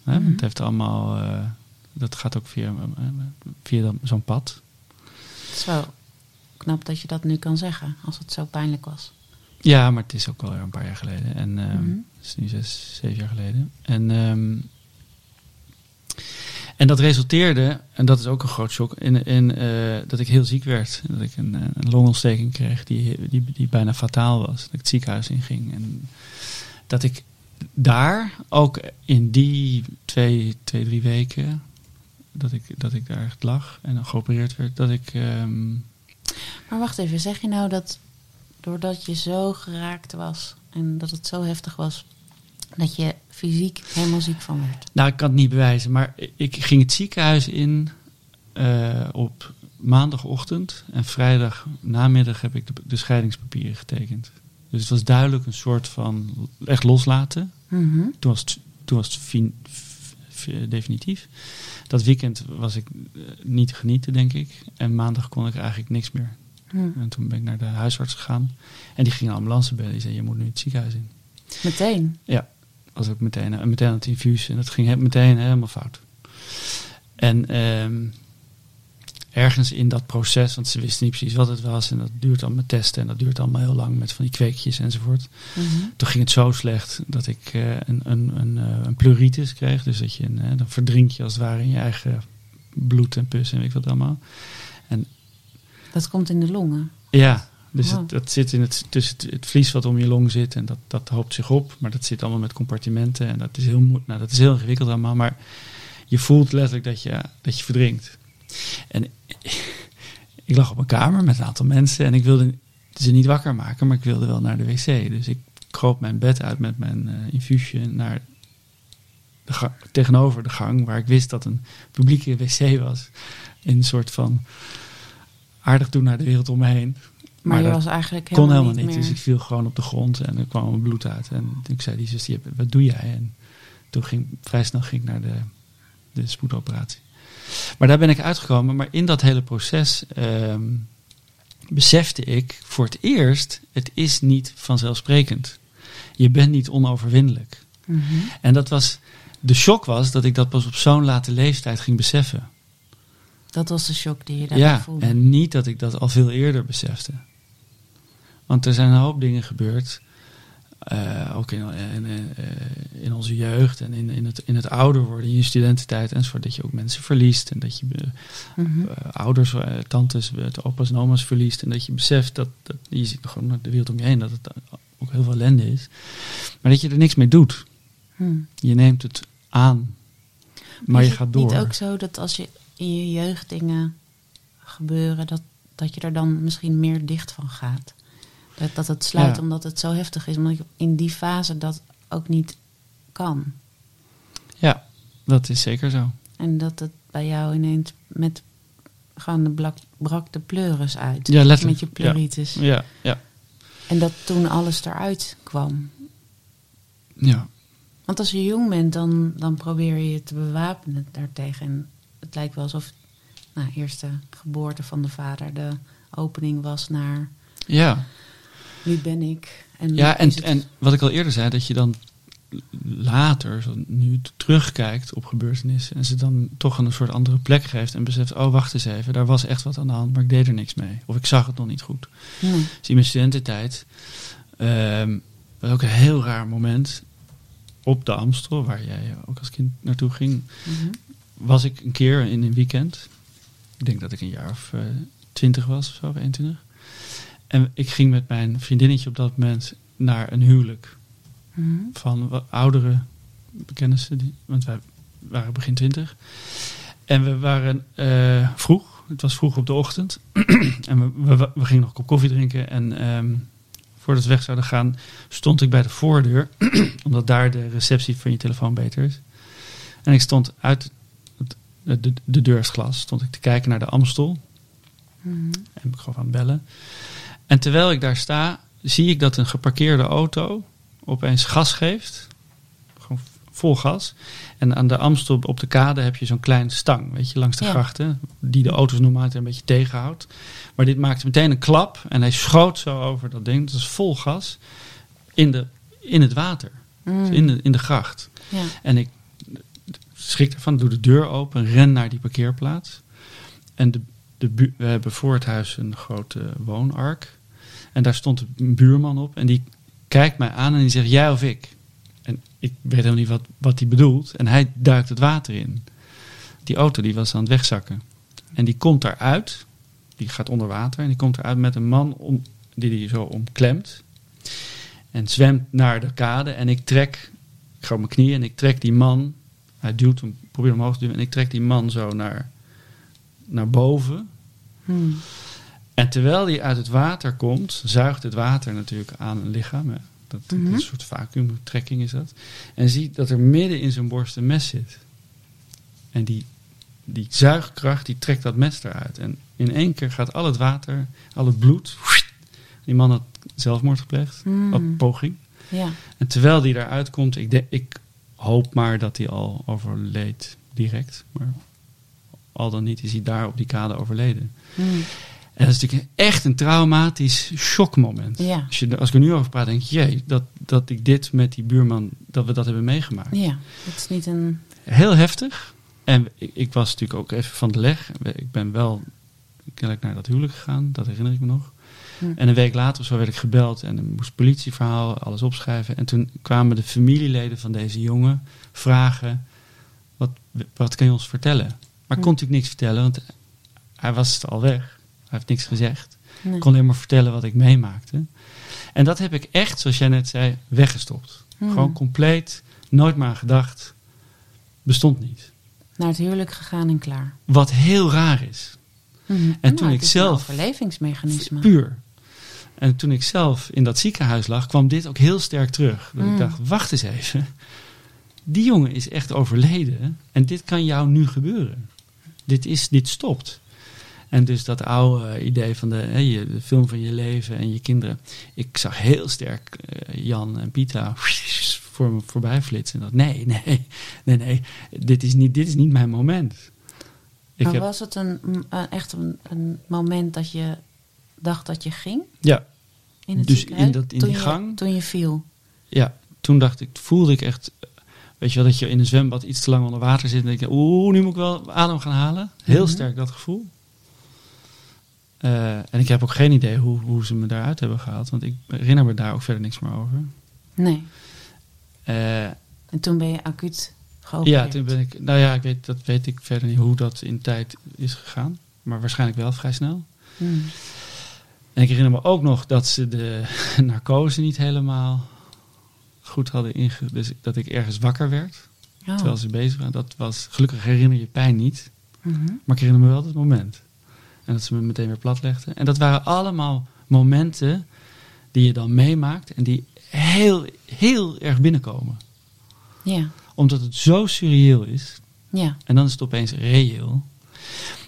Hè? Mhm. Het heeft allemaal, eh, dat gaat ook via, via zo'n pad. Wel knap dat je dat nu kan zeggen, als het zo pijnlijk was. Ja, maar het is ook al een paar jaar geleden. En ehm, Mhm. het is nu zes, zeven jaar geleden. En, ehm, en dat resulteerde, en dat is ook een groot shock, in, in eh, dat ik heel ziek werd. Dat ik een, eh, een longontsteking kreeg die, die, die bijna fataal was. Dat ik het ziekenhuis inging. En dat ik daar, ook in die twee, twee drie weken, dat ik, dat ik daar echt lag en dan geopereerd werd, dat ik... ehm, Maar wacht even, zeg je nou dat doordat je zo geraakt was en dat het zo heftig was, dat je fysiek helemaal ziek van werd? Nou, ik kan het niet bewijzen, maar ik ging het ziekenhuis in eh, op maandagochtend en vrijdag namiddag heb ik de, de scheidingspapieren getekend. Dus het was duidelijk een soort van echt loslaten. Mhm. Toen was het, toen was het f- definitief. Dat weekend was ik eh, niet te genieten, denk ik. En maandag kon ik eigenlijk niks meer. Hm. En toen ben ik naar de huisarts gegaan. En die ging een ambulance bellen. Die zei, je moet nu het ziekenhuis in. Meteen. was ook meteen, en meteen aan het infuus. En dat ging meteen helemaal fout. En ehm, ergens in dat proces, want ze wisten niet precies wat het was. En dat duurt allemaal met testen. En dat duurt allemaal heel lang met van die kweekjes enzovoort. Mhm. Toen ging het zo slecht dat ik eh, een, een, een, eh, een pleuritis kreeg. Dus dat je een, eh, dan verdrink je als het ware in je eigen bloed en pus en weet ik wat allemaal. Dat komt in de longen. Ja, dus Wow. het, dat zit in het, tussen het, het vlies wat om je long zit en dat, dat hoopt zich op. Maar dat zit allemaal met compartimenten en dat is heel, nou, dat is heel ingewikkeld allemaal. Maar je voelt letterlijk dat je, dat je verdrinkt. En ik lag op een kamer met een aantal mensen en ik wilde ze niet wakker maken, maar ik wilde wel naar de wc. Dus ik kroop mijn bed uit met mijn infuusje naar de gang, tegenover de gang, waar ik wist dat een publieke wc was. In een soort van aardig doen naar de wereld om me heen. Maar, je dat was eigenlijk kon helemaal, helemaal niet. niet Dus ik viel gewoon op de grond en er kwam mijn bloed uit. En ik zei die zus, wat doe jij? En toen ging vrij snel ging ik naar de, de spoedoperatie. Maar daar ben ik uitgekomen. Maar in dat hele proces ehm, besefte ik voor het eerst, het is niet vanzelfsprekend. Je bent niet onoverwinnelijk. Mhm. En dat was, de shock was dat ik dat pas op zo'n late leeftijd ging beseffen. Dat was de shock die je daar Ja, voelde. en niet dat ik dat al veel eerder besefte. Want er zijn een hoop dingen gebeurd. Eh, ook in, in, eh, in onze jeugd en in, in, het, in het ouder worden, in je studententijd enzovoort. Dat je ook mensen verliest en dat je eh, Mhm. eh, ouders, eh, tantes, eh, opa's en oma's verliest. En dat je beseft dat, dat je ziet gewoon de wereld om je heen, dat het ook heel veel ellende is. Maar dat je er niks mee doet. Hm. Je neemt het aan, maar is je het gaat door. niet ook zo dat als je in je jeugd dingen gebeuren, dat, dat je er dan misschien meer dicht van gaat? Dat, dat het sluit Ja. omdat het zo heftig is, omdat je in die fase dat ook niet kan. Ja, dat is zeker zo. En dat het bij jou ineens met gewoon de blak, brak de pleuris uit. Ja, letterlijk. Met je pleuritis. Ja, ja, En dat toen alles eruit kwam. ja. Want als je jong bent, dan, dan probeer je je te bewapenen daartegen. En het lijkt wel alsof nou, eerst de geboorte van de vader de opening was naar Ja, wie ben ik. En ja en, en wat ik al eerder zei, dat je dan later, zo nu terugkijkt op gebeurtenissen en ze dan toch een soort andere plek geeft en beseft, oh wacht eens even, daar was echt wat aan de hand, maar ik deed er niks mee. Of ik zag het nog niet goed. Dus in mijn studententijd ehm was ook een heel raar moment op de Amstel, waar jij ook als kind naartoe ging, Mhm. was ik een keer in een weekend. Ik denk dat ik een jaar of eh, twintig was of zo, of 21. En ik ging met mijn vriendinnetje op dat moment naar een huwelijk Mhm. van oudere bekennissen, die, want wij waren begin twintig. En we waren eh, vroeg, het was vroeg op de ochtend. en we, we, we gingen nog een kop koffie drinken. En ehm, voordat we weg zouden gaan, stond ik bij de voordeur, omdat daar de receptie van je telefoon beter is. En ik stond uit het, de, de, de deursglas, stond ik te kijken naar de Amstel. Mhm. En ik gewoon aan het bellen. En terwijl ik daar sta, zie ik dat een geparkeerde auto opeens gas geeft. Gewoon vol gas. En aan de Amstel op de kade heb je zo'n klein stang, weet je, langs de Ja. grachten. Die de auto's normaal een beetje tegenhoudt. Maar dit maakte meteen een klap en hij schoot zo over dat ding. Dat is vol gas. In, de, in het water. Mhm. Dus in, de, in de gracht. Ja. En ik schrik ervan, doe de deur open, ren naar die parkeerplaats. En de, we hebben voor het huis een grote woonark. En daar stond een buurman op en die kijkt mij aan en die zegt jij of ik. En ik weet helemaal niet wat, wat hij bedoelt. En hij duikt het water in. Die auto die was aan het wegzakken. En die komt daaruit. Die gaat onder water. En die komt eruit met een man om, die die zo omklemt. En zwemt naar de kade. En ik trek, ik ga op mijn knieën en ik trek die man. Hij duwt hem, probeert hem omhoog te duwen. En ik trek die man zo naar, naar boven. Hmm. En terwijl hij uit het water komt, zuigt het water natuurlijk aan een lichaam. Hè. Dat, Mhm. Een soort vacuümtrekking is dat. En ziet dat er midden in zijn borst een mes zit. En die, die zuigkracht, die trekt dat mes eruit. En in één keer gaat al het water, al het bloed... Die man had zelfmoord gepleegd, Hmm. op poging. Ja. En terwijl die eruit komt, ik, ik hoop maar dat hij al overleed direct. Maar al dan niet is hij daar op die kade overleden. Hmm. En dat is natuurlijk echt een traumatisch shockmoment. Ja. Als, je, als ik er nu over praat, denk je, jee, dat, dat ik dit met die buurman, dat we dat hebben meegemaakt. ja, het is niet een... Heel heftig. En ik, ik was natuurlijk ook even van de leg. Ik ben wel kennelijk naar dat huwelijk gegaan, dat herinner ik me nog. Hm. En een week later of zo werd ik gebeld en dan moest politieverhaal, alles opschrijven. En toen kwamen de familieleden van deze jongen vragen, wat, wat kan je ons vertellen? Maar ik kon natuurlijk niks vertellen, want hij was al weg. Hij heeft niks gezegd. Nee. Ik kon alleen maar vertellen wat ik meemaakte. En dat heb ik echt, zoals jij net zei, weggestopt. Hmm. Gewoon compleet, nooit maar aan gedacht. Bestond niet. Naar het huwelijk gegaan en klaar. Wat heel raar is. Hmm. En toen Nou, ik het is een zelf- overlevingsmechanisme. Puur. En toen ik zelf in dat ziekenhuis lag, kwam dit ook heel sterk terug. Dat ik dacht, wacht eens even. Die jongen is echt overleden. En dit kan jou nu gebeuren. Dit, is, dit stopt. En dus dat oude idee van de, hè, je, de film van je leven en je kinderen. Ik zag heel sterk eh, Jan en Pita voor me voorbij flitsen. En dat, nee, nee, nee, nee. Dit is niet, dit is niet mijn moment. Ik maar heb, was het een, een- echt een, een moment dat je dacht dat je ging? ja, In het Dus in dat- in toen die je, gang? Toen je viel. Ja, toen dacht ik, voelde ik echt, weet je wel, dat je in een zwembad iets te lang onder water zit en denk je, oeh, nu moet ik wel adem gaan halen. Heel Mhm. sterk dat gevoel. Eh, en ik heb ook geen idee hoe, hoe ze me daaruit hebben gehaald, want ik herinner me daar ook verder niks meer over. Nee. Eh, En toen ben je acuut geopereerd. ja, toen ben ik, nou ja, ik weet, dat weet ik verder niet hoe dat in tijd is gegaan, maar waarschijnlijk wel vrij snel. Hmm. En ik herinner me ook nog dat ze de narcose niet helemaal goed hadden inge... Dus dat ik ergens wakker werd. Oh. terwijl ze bezig waren. Dat was, gelukkig herinner je pijn niet, Mhm. maar ik herinner me wel het moment. En dat ze me meteen weer platlegden. En dat waren allemaal momenten die je dan meemaakt en die heel, heel erg binnenkomen. Ja. Omdat het zo surreëel is Ja. en dan is het opeens reëel.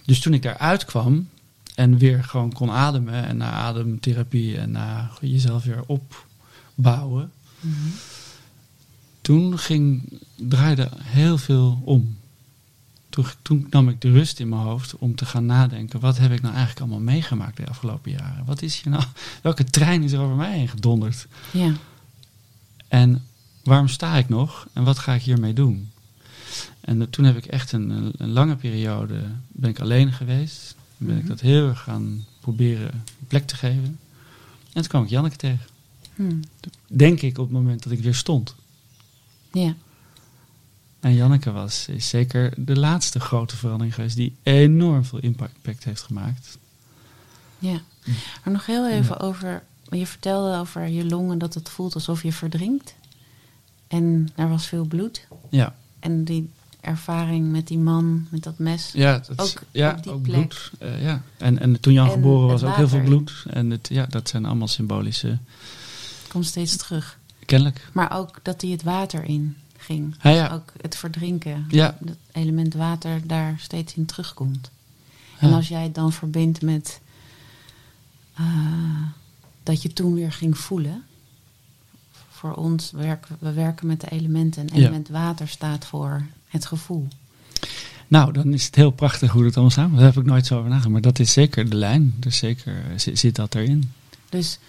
Dus toen ik daaruit kwam en weer gewoon kon ademen en na ademtherapie en na jezelf weer opbouwen, Mhm. Toen ging, draaide heel veel om. Toen, toen nam ik de rust in mijn hoofd om te gaan nadenken: wat heb ik nou eigenlijk allemaal meegemaakt de afgelopen jaren? Wat is hier nou? Welke trein is er over mij heen gedonderd? Ja. En waarom sta ik nog? En wat ga ik hiermee doen? En eh, toen heb ik echt een, een, lange periode ben ik alleen geweest. Ben ik Mhm. dat heel erg gaan proberen plek te geven. En toen kwam ik Janneke tegen. Hmm. Denk ik op het moment dat ik weer stond. Ja. En Janneke was is zeker de laatste grote verandering geweest die enorm veel impact heeft gemaakt. Ja. Maar nog heel even Ja. over... Je vertelde over je longen dat het voelt alsof je verdrinkt. En er was veel bloed. Ja, En die ervaring met die man, met dat mes. ja, dat is- Ook ja, op die ook plek. bloed. Eh, ja. en, en toen Jan En geboren het was ook heel veel bloed. En het, ja, dat zijn allemaal symbolische, komt steeds terug. Kennelijk. Maar ook dat hij het water in ging. Ja, ja. Ook het verdrinken. Ja. Het element water daar steeds in terugkomt. En als jij het dan verbindt met eh, dat je toen weer ging voelen. Voor ons werken we werken met de elementen. En element water staat voor het gevoel. Nou, dan is het heel prachtig hoe het allemaal samen. Daar heb ik nooit zo over nagedacht. Maar dat is zeker de lijn. Dus zeker zit, zit dat erin. Dus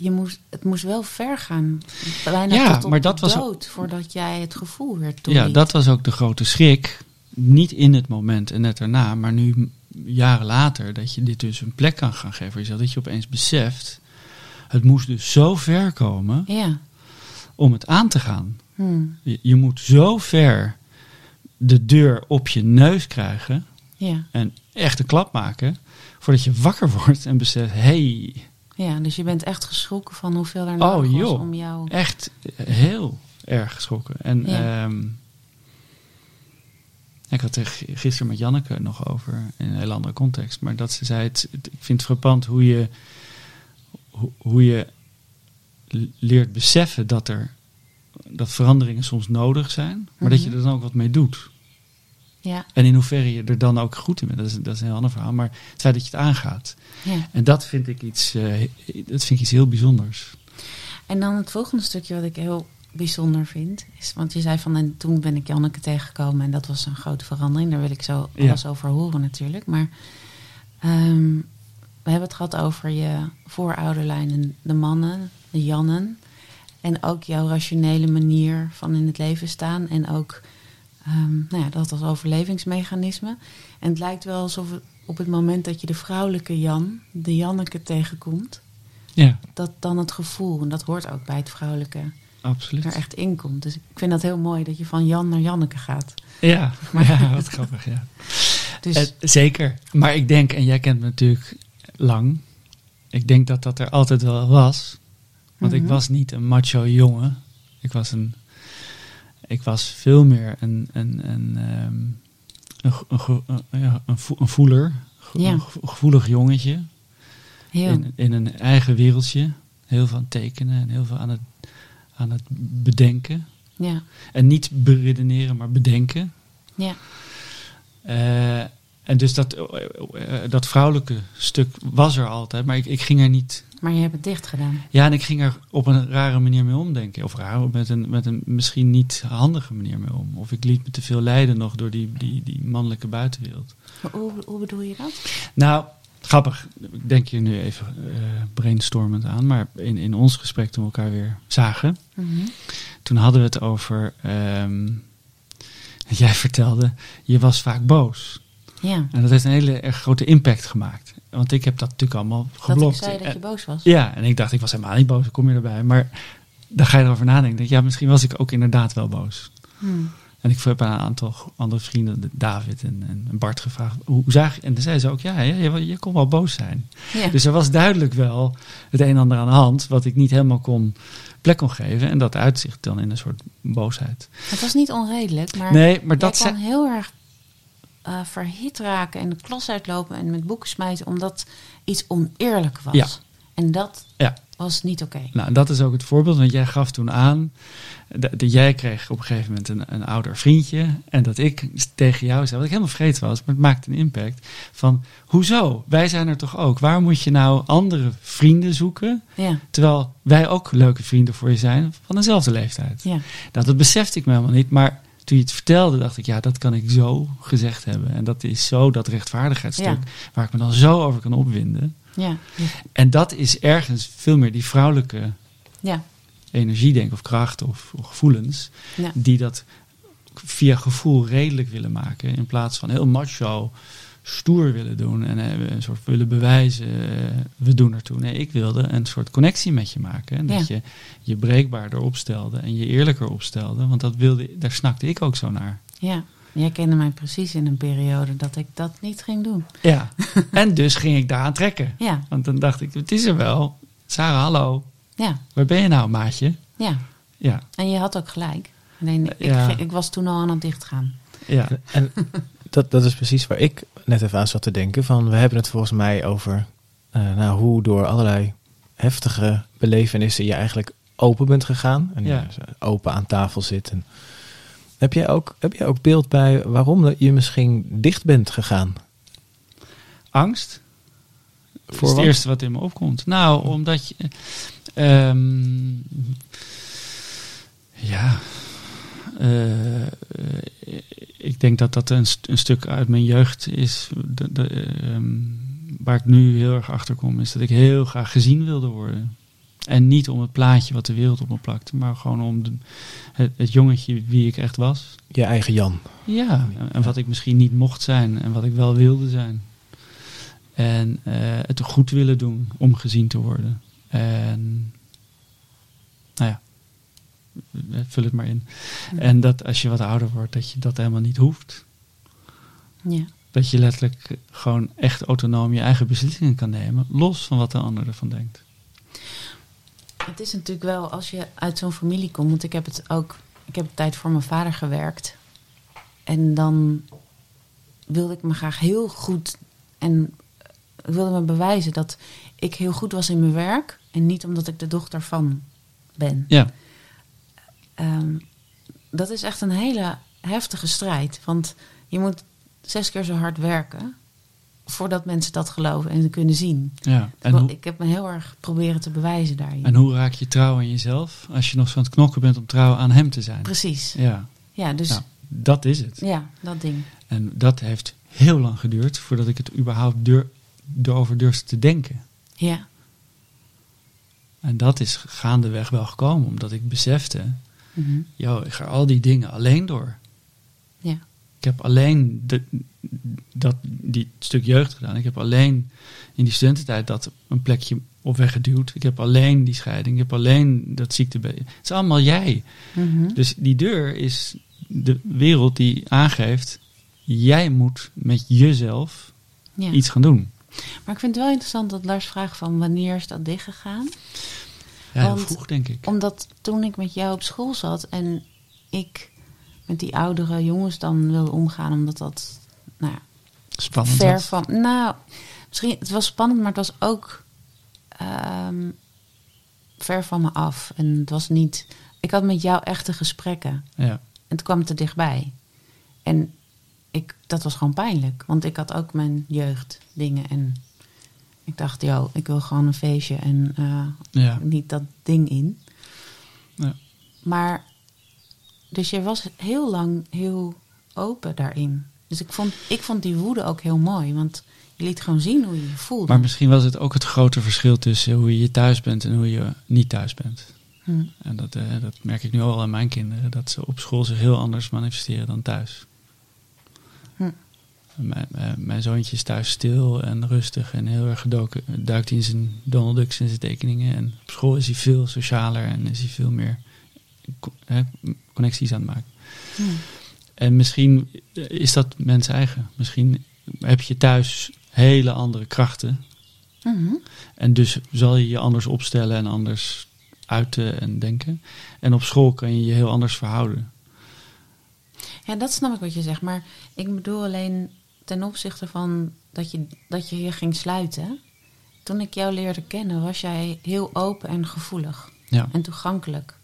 je moest, het moest wel ver gaan. Bijna Ja, tot op maar dat was dood. Voordat jij het gevoel weer toeliet. Ja, dat was ook de grote schrik. Niet in het moment en net daarna, maar nu jaren later, dat je dit dus een plek kan gaan geven jezelf. Dat je opeens beseft Het moest dus zo ver komen Ja. om het aan te gaan. Hmm. Je, je moet zo ver de deur op je neus krijgen Ja. en echt een klap maken voordat je wakker wordt en beseft, hey, ja, dus je bent echt geschrokken van hoeveel er Oh, nodig was joh. om jou... echt heel erg geschrokken. En Ja. ehm, ik had er gisteren met Janneke nog over in een heel andere context, maar dat ze zei, het, ik vind het frappant hoe je, hoe, hoe je leert beseffen dat er dat veranderingen soms nodig zijn, maar dat je Mhm. er dan ook wat mee doet. Ja, En in hoeverre je er dan ook goed in bent, dat is, dat is een heel ander verhaal. Maar het feit dat je het aangaat. ja. En dat vind ik iets, eh, dat vind ik iets heel bijzonders. En dan het volgende stukje wat ik heel bijzonder vind. Is, want je zei van, en toen ben ik Janneke tegengekomen en dat was een grote verandering. Daar wil ik zo Ja. alles over horen natuurlijk. Maar ehm, we hebben het gehad over je voorouderlijnen, de mannen, de Jannen. En ook jouw rationele manier van in het leven staan. En ook ehm, nou ja, dat als overlevingsmechanisme. En het lijkt wel alsof het op het moment dat je de vrouwelijke Jan, de Janneke tegenkomt Ja, dat dan het gevoel, en dat hoort ook bij het vrouwelijke, absoluut. er echt in komt. Dus ik vind dat heel mooi dat je van Jan naar Janneke gaat. Ja, ja wat grappig, ja. Dus Eh, zeker. Maar ik denk, en jij kent me natuurlijk lang. Ik denk dat dat er altijd wel was. Want ik Mhm. was niet een macho jongen. Ik was een... Ik was veel meer een... een, een, ehm, een, een, een- ja, een, vo- een voeler. Ja. Een ge- gevoelig jongetje. heel, In, in een eigen wereldje. Heel veel aan tekenen en heel veel aan het, aan het bedenken. ja, En niet beredeneren, maar bedenken. ja, Eh, en dus dat, eh, eh, dat vrouwelijke stuk was er altijd, maar ik, ik ging er niet. maar je hebt het dicht gedaan. Ja, en ik ging er op een rare manier mee omdenken. Of raar, met een, met een misschien niet handige manier mee om. Of ik liet me te veel leiden nog door die, die, die mannelijke buitenwereld. Maar Hoe, hoe bedoel je dat? Nou, grappig. Ik denk hier nu even eh brainstormend aan. Maar in, in ons gesprek toen we elkaar weer zagen, Mhm. toen hadden we het over. ehm, jij vertelde, je was vaak boos. Ja, En dat heeft een hele erg grote impact gemaakt. Want ik heb dat natuurlijk allemaal dat ik geblokt. zei dat je boos was. ja, en ik dacht, ik was helemaal niet boos, kom je erbij? Maar dan ga je erover nadenken. Denk, ja, misschien was ik ook inderdaad wel boos. Hmm. En ik heb aan een aantal andere vrienden, de- David en, en Bart, gevraagd. Hoe, zag je? En dan zei ze ook, ja, je, je, kon wel boos zijn. Ja. Dus er was duidelijk wel het een en ander aan de hand, wat ik niet helemaal kon plek kon geven. En dat uitzicht dan in een soort boosheid. Het was niet onredelijk, maar nee, maar dat kan heel erg eh, verhit raken en de klas uitlopen en met boeken smijten omdat iets oneerlijk was. Ja. En dat Ja. was niet oké. Nou, dat is ook het voorbeeld, want jij gaf toen aan dat, jij kreeg op een gegeven moment een, een ouder vriendje en dat ik tegen jou zei, wat ik helemaal vergeten was, maar het maakte een impact, van hoezo? Wij zijn er toch ook? Waarom moet je nou andere vrienden zoeken, Ja, terwijl wij ook leuke vrienden voor je zijn van dezelfde leeftijd? ja, Nou, dat besefte ik me helemaal niet, maar toen je het vertelde, dacht ik, ja, dat kan ik zo gezegd hebben. En dat is zo dat rechtvaardigheidsstuk Ja. waar ik me dan zo over kan opwinden. ja, En dat is ergens veel meer die vrouwelijke ja, energie, denk ik, of kracht of, of gevoelens, ja. die dat via gevoel redelijk willen maken. In plaats van heel macho, stoer willen doen en eh, een soort willen bewijzen, eh, we doen ertoe. Nee, ik wilde een soort connectie met je maken. En dat Ja. je je breekbaarder opstelde en je eerlijker opstelde. Want dat wilde, daar snakte ik ook zo naar. ja. Jij kende mij precies in een periode dat ik dat niet ging doen. Ja. en dus ging ik daaraan trekken. Ja, Want dan dacht ik, het is er wel. Sarah, hallo. ja, Waar ben je nou, maatje? ja. Ja, En je had ook gelijk. Alleen ik, Ja. ging- ik was toen al aan het dichtgaan. ja. En dat, dat is precies waar ik net even aan zat te denken. Van, we hebben het volgens mij over eh, nou, hoe door allerlei heftige belevenissen je eigenlijk open bent gegaan. En Ja. je open aan tafel zit. En heb, jij ook, heb jij ook beeld bij waarom je misschien dicht bent gegaan? Angst. Voor is wat? het eerste wat in me opkomt. Nou, omdat je. ehm, ja. Eh, eh, ik denk dat dat een, st- een stuk uit mijn jeugd is. De, de, ehm, waar ik nu heel erg achter kom, is dat ik heel graag gezien wilde worden. En niet om het plaatje wat de wereld op me plakte, maar gewoon om de, het, het jongetje wie ik echt was. Je eigen Jan. Ja, en- en wat ik misschien niet mocht zijn en wat ik wel wilde zijn. En eh, het goed willen doen om gezien te worden. En nou ja, vul het maar in. En dat als je wat ouder wordt, dat je dat helemaal niet hoeft. Ja. Dat je letterlijk gewoon echt autonoom je eigen beslissingen kan nemen, los van wat de ander ervan denkt. Het is natuurlijk wel als je uit zo'n familie komt, want ik heb het ook, ik heb een tijd voor mijn vader gewerkt. En dan wilde ik me graag heel goed en ik wilde me bewijzen dat ik heel goed was in mijn werk en niet omdat ik de dochter van ben. Ja, Ehm, dat is echt een hele heftige strijd, want je moet zes keer zo hard werken voordat mensen dat geloven en kunnen zien. ja. En, Terwijl hoe, ik heb me heel erg proberen te bewijzen daarin. en hoe raak je trouw aan jezelf als je nog zo aan het knokken bent om trouw aan hem te zijn? Precies. Ja, Ja, dus nou, dat is het. ja, dat ding. En dat heeft heel lang geduurd voordat ik het überhaupt dur, erover durfde te denken. Ja, En dat is gaandeweg wel gekomen, omdat ik besefte, Mhm. joh, ik ga al die dingen alleen door. ja. Ik heb alleen de, dat, die stuk jeugd gedaan. Ik heb alleen in die studententijd dat een plekje op weggeduwd. Ik heb alleen die scheiding. Ik heb alleen dat ziekte. Het is allemaal jij. Mhm. Dus die deur is de wereld die aangeeft... jij moet met jezelf ja. iets gaan doen. Maar ik vind het wel interessant dat Lars vraagt van wanneer is dat dichtgegaan? Ja, heel Want- vroeg denk ik. Omdat toen ik met jou op school zat en ik met die oudere jongens dan wilde omgaan, omdat dat nou, ja, Spannend. ver van. Nou, misschien het was spannend, maar het was ook ehm, ver van me af. En het was niet. Ik had met jou echte gesprekken. Ja. En het kwam te dichtbij. En ik, dat was gewoon pijnlijk. Want ik had ook mijn jeugddingen. En ik dacht, joh, ik wil gewoon een feestje en eh, Ja. niet dat ding in. Ja. Maar, dus je was heel lang heel open daarin. Dus ik vond, ik vond die woede ook heel mooi. Want je liet gewoon zien hoe je je voelde. Maar misschien was het ook het grote verschil tussen hoe je thuis bent en hoe je niet thuis bent. Hm. En dat, eh, dat merk ik nu al aan mijn kinderen, dat ze op school zich heel anders manifesteren dan thuis. Mijn, eh, mijn zoontje is thuis stil en rustig en heel erg gedoken, duikt in zijn Donald Ducks en zijn tekeningen. En op school is hij veel socialer en is hij veel meer connecties aan het maken. Hm. En misschien is dat mens eigen. Misschien heb je thuis hele andere krachten. Mhm. En dus zal je je anders opstellen en anders uiten en denken. En op school kan je je heel anders verhouden. Ja, dat snap ik wat je zegt. Maar ik bedoel alleen ten opzichte van dat je, dat je je ging sluiten. Toen ik jou leerde kennen, was jij heel open en gevoelig. Ja, En toegankelijk.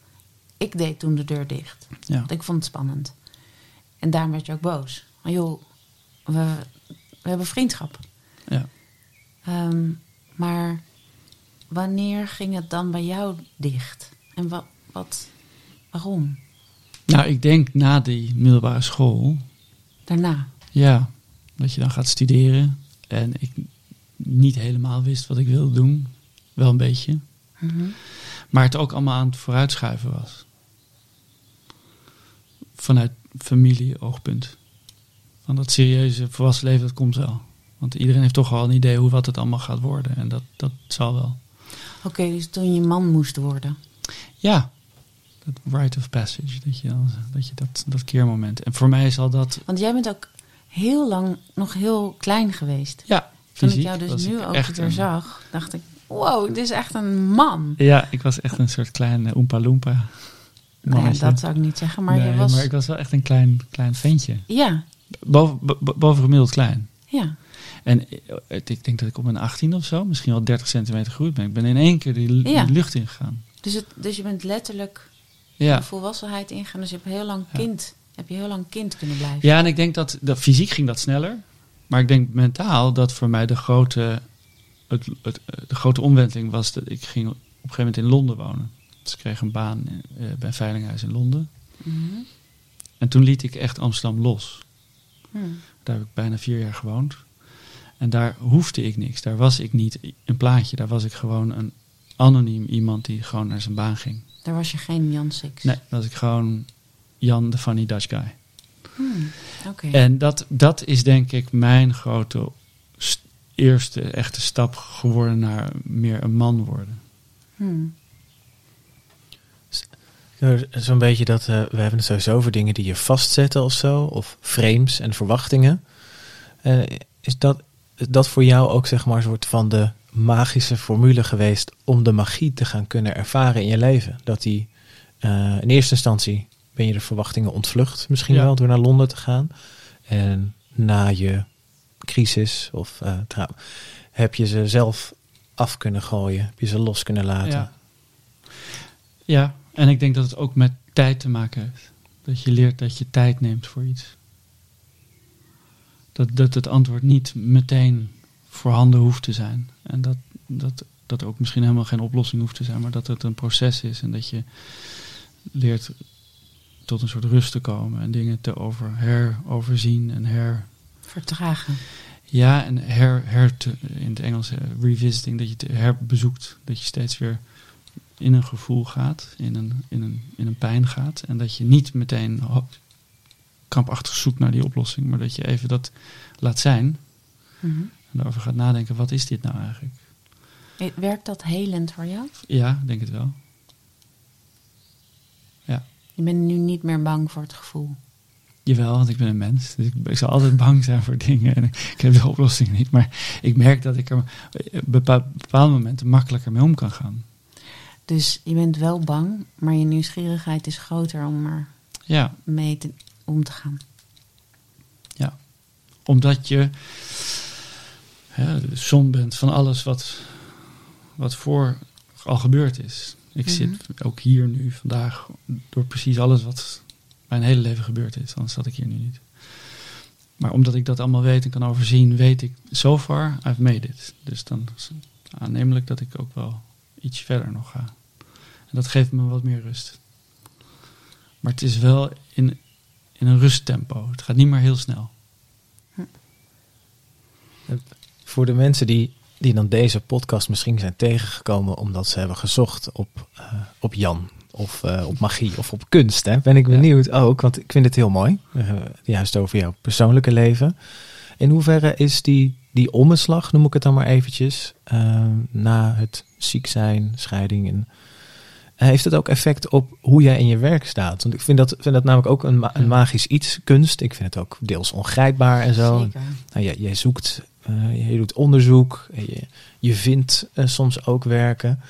Ik deed toen de deur dicht. ja. Want ik vond het spannend. En daarom werd je ook boos. Maar joh, we, we hebben vriendschap. ja. Ehm, maar wanneer ging het dan bij jou dicht? En wat, wat waarom? Nou, ik denk na die middelbare school, Daarna. ja, dat je dan gaat studeren. En ik niet helemaal wist wat ik wilde doen. Wel een beetje. Mhm. Maar het ook allemaal aan het vooruitschuiven was. Vanuit familie-oogpunt. Van dat serieuze volwassen leven, dat komt wel. Want iedereen heeft toch al een idee hoe wat het allemaal gaat worden. En dat, dat zal wel. Oké, dus toen je man moest worden. Ja, dat rite of passage. Dat je, dat, je dat, dat keermoment. En voor mij zal dat... Want jij bent ook heel lang nog heel klein geweest. Ja, Toen fysiek ik jou dus nu ook weer een- zag, dacht ik... Wow, dit is echt een man. Ja, ik was echt een soort klein uh, Oompa Loompa. Nou ja, dat zou ik niet zeggen, maar Nee, je was... maar ik was wel echt een klein, klein ventje. Ja, Boven, bo- bo- boven gemiddeld klein. ja. En eh, ik denk dat ik op mijn 18 of zo, misschien wel 30 centimeter groeit ben. Ik ben in één keer die, lucht ingegaan. Dus, het, dus je bent letterlijk Ja. de volwassenheid ingegaan. Dus je hebt heel lang kind, heb je heel lang kind kunnen blijven. ja, en ik denk dat, dat fysiek ging dat sneller. Maar ik denk mentaal dat voor mij de grote, het, het, de grote omwenteling was dat ik ging op een gegeven moment in Londen wonen. Dus ik kreeg een baan eh, bij een veilinghuis in Londen. Mhm. En toen liet ik echt Amsterdam los. Hm. Daar heb ik bijna vier jaar gewoond. En daar hoefde ik niks. Daar was ik niet een plaatje. Daar was ik gewoon een anoniem iemand die gewoon naar zijn baan ging. Daar was je geen Jan Six. Nee, dat was ik gewoon Jan, de funny Dutch guy. Hm, Oké. En dat, dat is denk ik mijn grote st- eerste echte stap geworden naar meer een man worden. Hmm. Zo'n beetje dat, eh, we hebben het sowieso over dingen die je vastzetten of zo, of frames en verwachtingen. Eh, is dat, is dat voor jou ook zeg maar een soort van de magische formule geweest om de magie te gaan kunnen ervaren in je leven? Dat die eh, in eerste instantie ben je de verwachtingen ontvlucht, misschien Ja. wel door naar Londen te gaan. En na je crisis of eh, trouw, heb je ze zelf af kunnen gooien, heb je ze los kunnen laten. Ja. ja, en ik denk dat het ook met tijd te maken heeft. Dat je leert dat je tijd neemt voor iets. Dat, dat het antwoord niet meteen voorhanden hoeft te zijn. En dat, dat, dat ook misschien helemaal geen oplossing hoeft te zijn, maar dat het een proces is. En dat je leert tot een soort rust te komen en dingen te over, heroverzien en her, Vertragen. ja, en her, her te, in het Engels eh, revisiting, dat je het herbezoekt. Dat je steeds weer in een gevoel gaat, in een, in een, in een pijn gaat. En dat je niet meteen krampachtig zoekt naar die oplossing, maar dat je even dat laat zijn. Mhm. En daarover gaat nadenken, wat is dit nou eigenlijk? Eh, Werkt dat helend voor jou? Ja, denk het wel. Je bent nu niet meer bang voor het gevoel. Jawel, want ik ben een mens. Dus ik, ik zal altijd bang zijn voor dingen. En ik heb de oplossing niet. Maar ik merk dat ik er op bepa- bepaalde momenten makkelijker mee om kan gaan. Dus je bent wel bang, maar je nieuwsgierigheid is groter om er Ja, mee te, om te gaan. omdat je de som bent van alles wat, wat voor al gebeurd is. Ik Mhm. zit ook hier nu vandaag door precies alles wat mijn hele leven gebeurd is. Anders zat ik hier nu niet. Maar omdat ik dat allemaal weet en kan overzien, weet ik, so far, I've made it. Dus dan is het aannemelijk dat ik ook wel iets verder nog ga. En dat geeft me wat meer rust. Maar het is wel in, in een rusttempo. Het gaat niet meer heel snel. Voor de mensen die, die dan deze podcast misschien zijn tegengekomen omdat ze hebben gezocht op, eh, op Jan of eh, op magie of op kunst, hè, ben ik benieuwd ook, want ik vind het heel mooi, eh, juist over jouw persoonlijke leven. In hoeverre is die, die omslag, noem ik het dan maar eventjes, eh, na het ziek zijn, scheiding, en, heeft het ook effect op hoe jij in je werk staat? Want ik vind dat, vind dat namelijk ook een, ma- een magisch iets, kunst. Ik vind het ook deels ongrijpbaar en zo. Zeker. Nou, jij, jij zoekt, eh, je doet onderzoek, en je, je vindt eh, soms ook werken.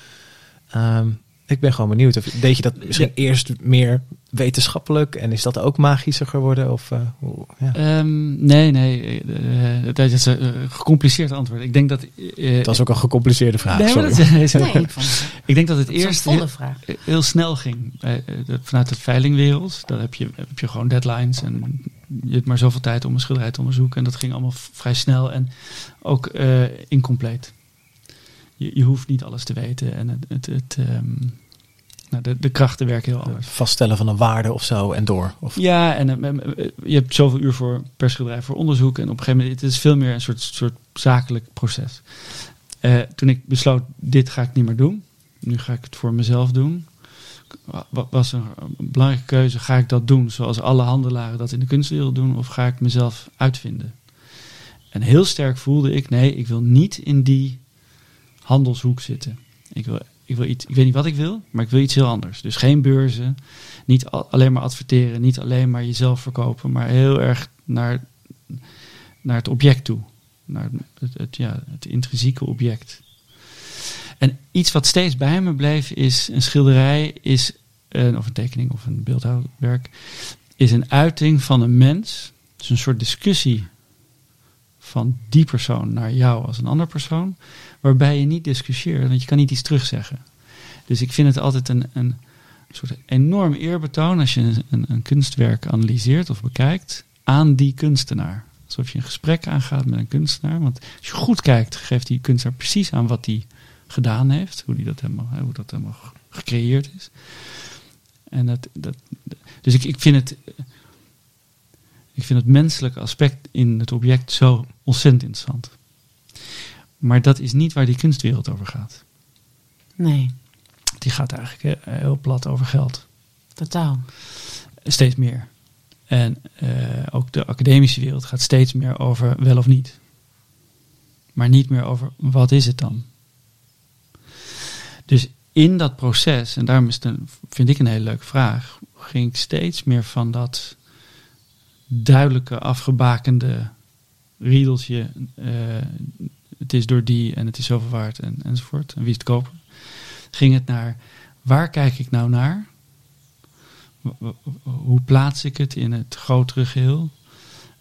Ehm, ik ben gewoon benieuwd. Of, deed je dat misschien eerst meer wetenschappelijk en is dat ook magischer geworden? Of, eh, hoe- ja. Ehm, nee, nee. eh, eh, dat is een gecompliceerd antwoord. Ik denk dat. dat is ook een gecompliceerde vraag. nee, sorry. dat Nee, ik vond het ik denk dat het een eerst heel, snel ging. Dat- vanuit de veilingwereld. Daar heb je, heb je gewoon deadlines. En je hebt maar zoveel tijd om een schilderij te onderzoeken. En dat ging allemaal vrij snel en ook eh, incompleet. Je, je hoeft niet alles te weten. En het, het, het, ehm, nou, de, de krachten werken heel anders. Het vaststellen van een waarde of zo en door. Of, Ja, en eh, eh, je hebt zoveel uur voor per schilderij voor onderzoek. En op een gegeven moment, het is veel meer een soort, soort zakelijk proces. Eh, toen ik besloot, dit ga ik niet meer doen. Nu ga ik het voor mezelf doen. Wa- Was een, een belangrijke keuze. Ga ik dat doen zoals alle handelaren dat in de kunstwereld doen? Of ga ik mezelf uitvinden? En heel sterk voelde ik, nee, ik wil niet in die handelshoek zitten. Ik wil, ik wil iets, ik weet niet wat ik wil, maar ik wil iets heel anders. Dus geen beurzen, niet al- alleen maar adverteren, niet alleen maar jezelf verkopen, maar heel erg naar, naar het object toe. Naar het, het, ja, het intrinsieke object. En iets wat steeds bij me bleef is een schilderij, is, een, of een tekening of een beeldhouwwerk, is een uiting van een mens. Dus een soort discussie van die persoon naar jou als een ander persoon, waarbij je niet discussieert, want je kan niet iets terugzeggen. Dus ik vind het altijd een, een soort enorm eerbetoon als je een, een, kunstwerk analyseert of bekijkt aan die kunstenaar. Alsof je een gesprek aangaat met een kunstenaar. Want als je goed kijkt, geeft die kunstenaar precies aan wat hij gedaan heeft. Hoe, die dat helemaal, hoe dat helemaal ge- gecreëerd is. En dat, dat, dus ik, ik, vind het, ik vind het menselijke aspect in het object zo ontzettend interessant. Maar dat is niet waar die kunstwereld over gaat. Nee, Die gaat eigenlijk eh, heel plat over geld. totaal. Steeds meer. En eh, ook de academische wereld gaat steeds meer over wel of niet. Maar niet meer over wat is het dan. Dus in dat proces, en daarom is het een, vind ik een hele leuke vraag, ging ik steeds meer van dat duidelijke, afgebakende riedeltje. eh, het is door die en het is zoveel waard en, enzovoort. En wie is het kopen? Ging het naar waar kijk ik nou naar? Hoe plaats ik het in het grotere geheel?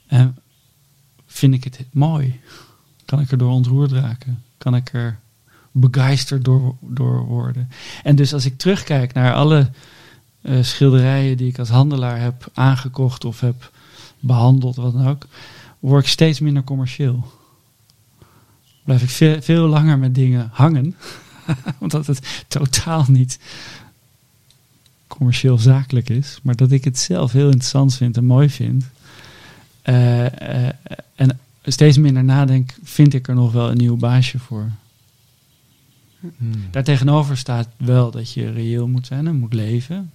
En vind ik het mooi? Kan ik er door ontroerd raken? Kan ik er begeisterd door, door worden? En dus als ik terugkijk naar alle eh, schilderijen die ik als handelaar heb aangekocht of heb behandeld, wat dan ook, word ik steeds minder commercieel. Blijf ik veel, veel langer met dingen hangen, omdat het totaal niet commercieel zakelijk is, maar dat ik het zelf heel interessant vind en mooi vind. Eh, eh, en steeds minder nadenk, vind ik er nog wel een nieuw baasje voor. Hmm. Daartegenover staat wel dat je reëel moet zijn en moet leven.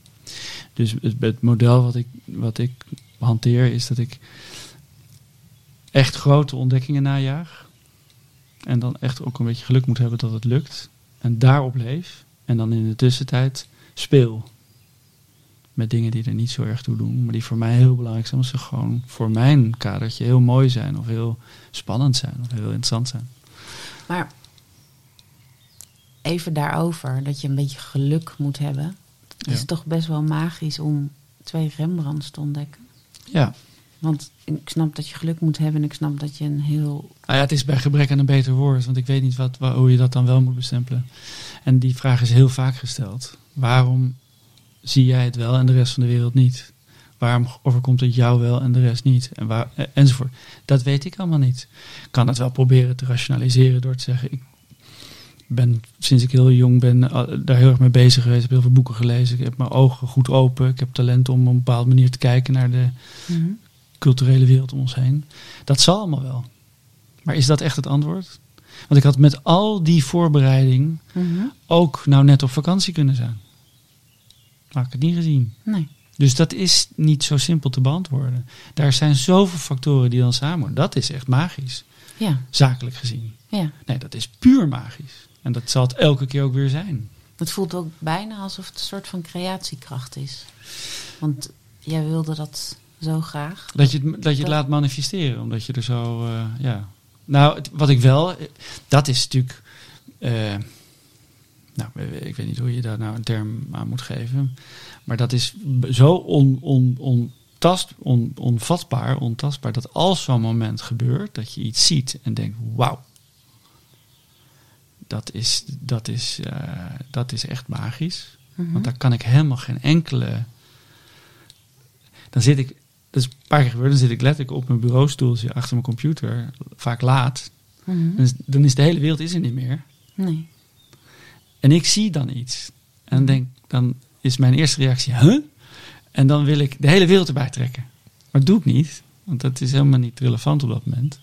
Dus het, het model wat ik, wat ik hanteer is dat ik echt grote ontdekkingen najaag. En dan echt ook een beetje geluk moet hebben dat het lukt. En daarop leef. En dan in de tussentijd speel. Met dingen die er niet zo erg toe doen. Maar die voor mij heel belangrijk zijn. Omdat ze gewoon voor mijn kadertje heel mooi zijn. Of heel spannend zijn. Of heel interessant zijn. Maar even daarover, dat je een beetje geluk moet hebben. Het Ja. is toch best wel magisch om twee Rembrandts te ontdekken. Ja. Want ik snap dat je geluk moet hebben en ik snap dat je een heel... Nou ja, het is bij gebrek aan een beter woord, want ik weet niet wat, wa- hoe je dat dan wel moet bestempelen. En die vraag is heel vaak gesteld. Waarom zie jij het wel en de rest van de wereld niet? Waarom overkomt het jou wel en de rest niet? En waar, eh, enzovoort. Dat weet ik allemaal niet. Ik kan het wel proberen te rationaliseren door te zeggen... ik ben sinds ik heel jong ben eh, daar heel erg mee bezig geweest. Ik heb heel veel boeken gelezen. Ik heb mijn ogen goed open. Ik heb talent om op een bepaalde manier te kijken naar de culturele wereld om ons heen. Dat zal allemaal wel. Maar is dat echt het antwoord? Want ik had met al die voorbereiding Mhm. ook nou net op vakantie kunnen zijn. Maar ik het niet gezien. Nee. Dus dat is niet zo simpel te beantwoorden. Daar zijn zoveel factoren die dan samen. Dat is echt magisch, Ja, zakelijk gezien. ja. Nee, dat is puur magisch. En dat zal het elke keer ook weer zijn. Het voelt ook bijna alsof het een soort van creatiekracht is. Want jij wilde dat zo graag. Dat je het, dat je het laat manifesteren, omdat je er zo, eh, ja. Nou, het- wat ik wel, eh, dat is natuurlijk, eh, nou, ik weet niet hoe je daar nou een term aan moet geven, maar dat is zo on, on, ontast, on, onvatbaar, ontastbaar, dat als zo'n moment gebeurt, dat je iets ziet en denkt, wauw. Dat is, dat, is, eh, dat is echt magisch. Mhm. Want daar kan ik helemaal geen enkele. Dan zit ik, dat is een paar keer gebeurd, dan zit ik letterlijk op mijn bureaustoeltje achter mijn computer, vaak laat. Mhm. Dan is, dan is de hele wereld is er niet meer. Nee. En ik zie dan iets. En dan, denk, dan is mijn eerste reactie, huh? En dan wil ik de hele wereld erbij trekken. Maar dat doe ik niet, want dat is helemaal niet relevant op dat moment.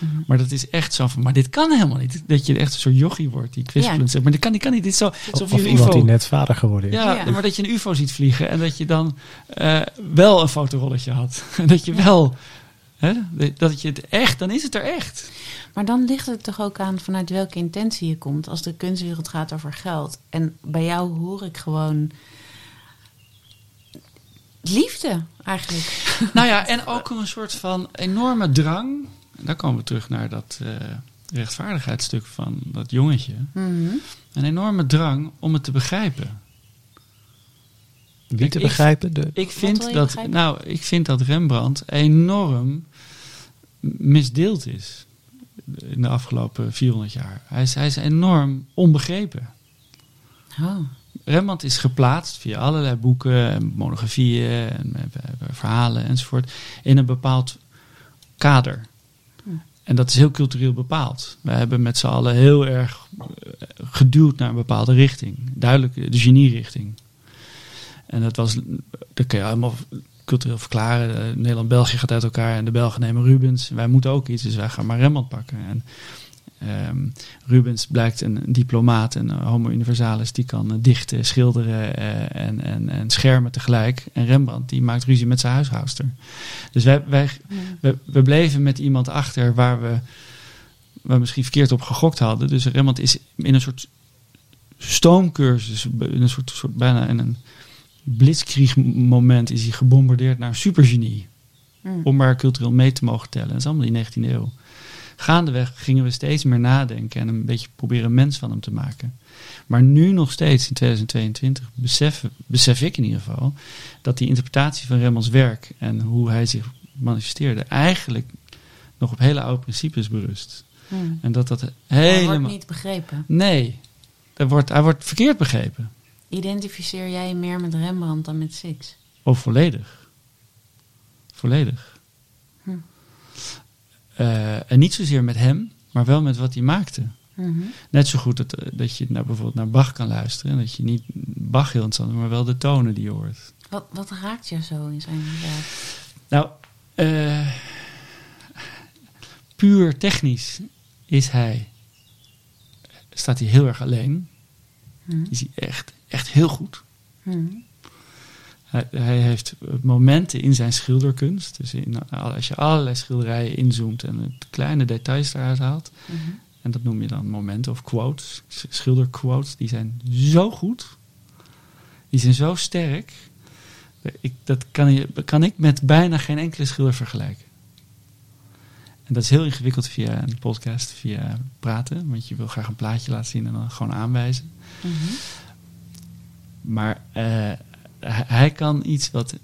Mhm. Maar dat is echt zo van, maar dit kan helemaal niet. Dat je echt een soort jochie wordt die kwispelend Ja. zegt. Maar dit kan, dit kan niet, dit is zo, alsof Of je een iemand UFO... die net vader geworden is. Ja, Ja. maar dat je een UFO ziet vliegen en dat je dan eh, wel een fotorolletje had. En dat je wel, hè, dat je het echt, dan is het er echt. Maar dan ligt het toch ook aan vanuit welke intentie je komt. Als de kunstwereld gaat over geld. En bij jou hoor ik gewoon liefde eigenlijk. Nou ja, en ook een soort van enorme drang. En daar komen we terug naar dat eh, rechtvaardigheidsstuk van dat jongetje. Mhm. Een enorme drang om het te begrijpen. Wie Kijk, te ik- begrijpen? De, Ik vind, dat, begrijpen? nou, ik vind dat Rembrandt enorm misdeeld is in de afgelopen 400 jaar. Hij is, hij is enorm onbegrepen. Oh. Rembrandt is geplaatst via allerlei boeken en monografieën en verhalen enzovoort in een bepaald kader. En dat is heel cultureel bepaald. We hebben met z'n allen heel erg eh, geduwd naar een bepaalde richting. Duidelijk de genie-richting. En dat was, dat kun je allemaal cultureel verklaren. Eh, Nederland-België gaat uit elkaar en de Belgen nemen Rubens. Wij moeten ook iets, dus wij gaan maar Rembrandt pakken. En ehm, Rubens blijkt een, een diplomaat, een homo universalis, die kan eh, dichten, schilderen eh, en, en, en schermen tegelijk. En Rembrandt, die maakt ruzie met zijn huishoudster. Dus wij, wij, we, we bleven met iemand achter waar we, waar we misschien verkeerd op gegokt hadden. Dus Rembrandt is in een soort stoomcursus, in een soort, soort bijna in een blitzkrieg moment is hij gebombardeerd naar een supergenie. Mm. Om maar cultureel mee te mogen tellen. Dat is allemaal die 19e eeuw. Gaandeweg gingen we steeds meer nadenken en een beetje proberen mens van hem te maken. Maar nu nog steeds, in 2022, besef, besef ik in ieder geval, dat die interpretatie van Rembrandts werk en hoe hij zich manifesteerde, eigenlijk nog op hele oude principes berust. Mm. En dat dat Hij helemaal. wordt niet begrepen. Nee, hij wordt, hij wordt verkeerd begrepen. Identificeer jij je meer met Rembrandt dan met Six? Of volledig. Volledig. Eh, en niet zozeer met hem, maar wel met wat hij maakte. Mhm. Net zo goed dat, eh, dat je naar, bijvoorbeeld naar Bach kan luisteren. En dat je niet Bach heel interessant maar wel de tonen die je hoort. Wat, wat raakt je zo in zijn werk? Nou, eh, puur technisch is hij, staat hij heel erg alleen. Mhm. Is hij echt, echt heel goed. Mhm. Hij, hij heeft momenten in zijn schilderkunst. Dus in, als je allerlei schilderijen inzoomt en het kleine details eruit haalt. Mhm. En dat noem je dan momenten of quotes. sch- Schilderquotes. Die zijn zo goed. Die zijn zo sterk. Ik, dat kan, je, kan ik met bijna geen enkele schilder vergelijken. En dat is heel ingewikkeld via een podcast, via praten. Want je wil graag een plaatje laten zien en dan gewoon aanwijzen. Mhm. Maar eh, hij, kan iets wat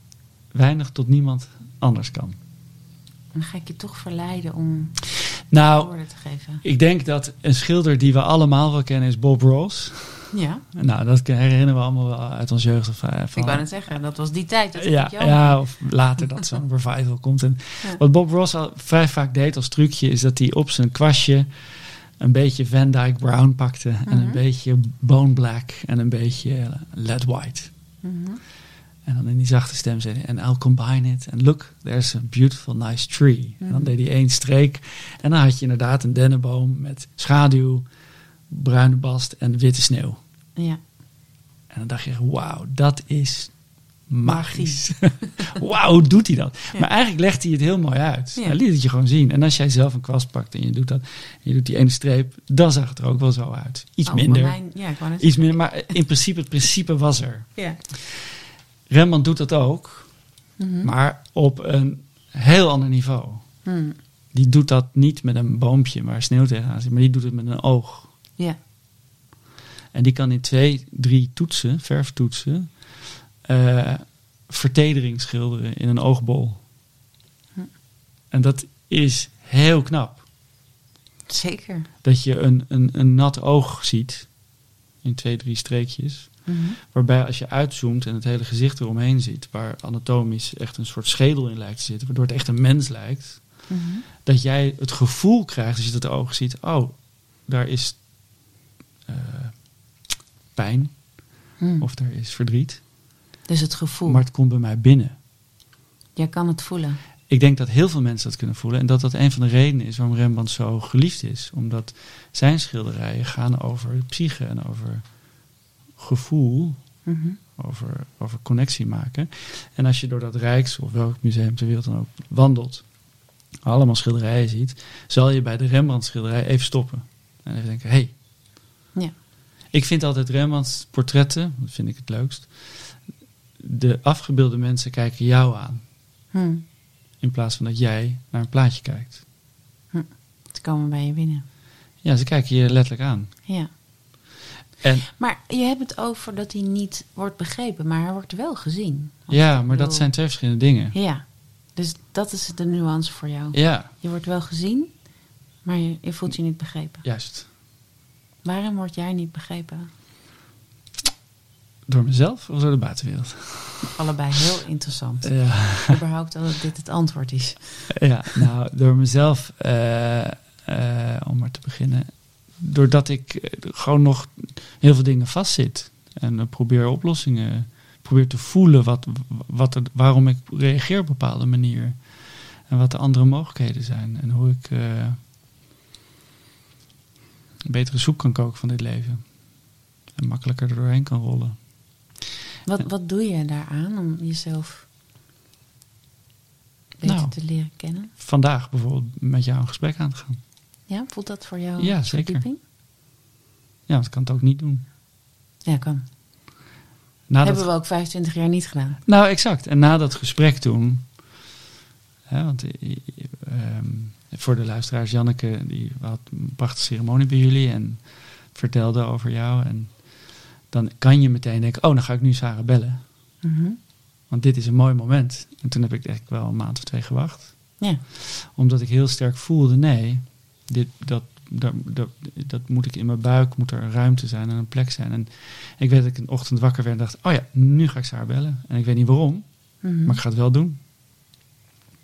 weinig tot niemand anders kan. Dan ga ik je toch verleiden om Nou, woorden te geven. ik denk dat een schilder die we allemaal wel kennen is Bob Ross. Ja, Nou, dat herinneren we allemaal wel uit ons jeugd. Of, eh, van, ik wou net zeggen, dat was die tijd. Dat ja, ja, of later dat zo'n revival komt. En Ja. Wat Bob Ross al vrij vaak deed als trucje... is dat hij op zijn kwastje een beetje Van Dyke Brown pakte... en een Mhm. beetje Bone Black en een beetje Lead White. En dan in die zachte stem zei hij... en I'll combine it and look, there's a beautiful nice tree. En dan Mhm. deed hij één streek. En dan had je inderdaad een dennenboom met schaduw... bruine bast en witte sneeuw. Ja. En dan dacht je, wauw, dat is magisch. wauw, doet hij dat? Ja. Maar eigenlijk legt hij het heel mooi uit. Ja. Hij liet het je gewoon zien. En als jij zelf een kwast pakt en je doet dat, en je doet die ene streep, dan zag het er ook wel zo uit. Iets Oh, minder. mijn- ja, ik Iets minder, maar in principe, het principe was er. Ja. Rembrandt doet dat ook, Mhm. maar op een heel ander niveau. Mhm. Die doet dat niet met een boompje waar sneeuw tegenaan zit, maar die doet het met een oog. Ja. En die kan in twee, drie toetsen, verftoetsen, eh vertedering schilderen in een oogbol. Hm. En dat is heel knap. Zeker. Dat je een, een, een nat oog ziet in twee, drie streekjes. Mhm. Waarbij als je uitzoomt en het hele gezicht eromheen ziet, waar anatomisch echt een soort schedel in lijkt te zitten, waardoor het echt een mens lijkt, Mhm. dat jij het gevoel krijgt als je het oog ziet, oh, daar is eh, pijn Mhm. of er is verdriet. Dus het gevoel. Maar het komt bij mij binnen. Jij kan het voelen. Ik denk dat heel veel mensen dat kunnen voelen. En dat dat een van de redenen is waarom Rembrandt zo geliefd is. Omdat zijn schilderijen gaan over psyche en over gevoel. Mhm. Over, over connectie maken. En als je door dat Rijks of welk museum ter wereld dan ook wandelt. Allemaal schilderijen ziet. Zal je bij de Rembrandt schilderij even stoppen. En even denken, hé. Hey. Ja. Ik vind altijd Rembrandts portretten, dat vind ik het leukst. De afgebeelde mensen kijken jou aan. Mhm. In plaats van dat jij naar een plaatje kijkt. Ze komen bij je binnen. Ja, ze kijken je letterlijk aan. Ja. En Maar je hebt het over dat hij niet wordt begrepen, maar hij wordt wel gezien. Ja, maar dat zijn twee verschillende dingen. Ja. Dus dat is de nuance voor jou. Ja, Je wordt wel gezien, maar je, je voelt je niet begrepen. juist. Waarom word jij niet begrepen? Door mezelf of door de buitenwereld? Allebei heel interessant. Ja, Überhaupt dat dit het antwoord is. ja nou, door mezelf, eh, eh, om maar te beginnen. Doordat ik eh, gewoon nog heel veel dingen vastzit. En probeer oplossingen, probeer te voelen wat, wat er, waarom ik reageer op een bepaalde manier. En wat de andere mogelijkheden zijn. En hoe ik een betere soep kan koken van dit leven. En makkelijker er doorheen kan rollen. Wat, wat doe je daaraan om jezelf beter Nou. te leren kennen? Vandaag bijvoorbeeld met jou een gesprek aan te gaan. Ja, voelt dat voor jou Ja, een zeker. verdieping? Ja, want ik kan het ook niet doen. Ja, kan. Na dat- Hebben we ook 25 jaar niet gedaan. Nou, exact. En na dat gesprek toen... Hè, want eh, ehm, voor de luisteraars, Janneke die had een prachtige ceremonie bij jullie... en vertelde over jou. En dan kan je meteen denken, oh, dan ga ik nu Sarah bellen. Mhm. Want dit is een mooi moment. En toen heb ik echt wel een maand of twee gewacht. Ja. Omdat ik heel sterk voelde, nee, dit, dat, dat, dat, dat moet ik in mijn buik, moet er een ruimte zijn en een plek zijn. En ik weet dat ik een ochtend wakker werd en dacht, oh ja, nu ga ik Sarah bellen. En ik weet niet waarom, Mhm. maar ik ga het wel doen.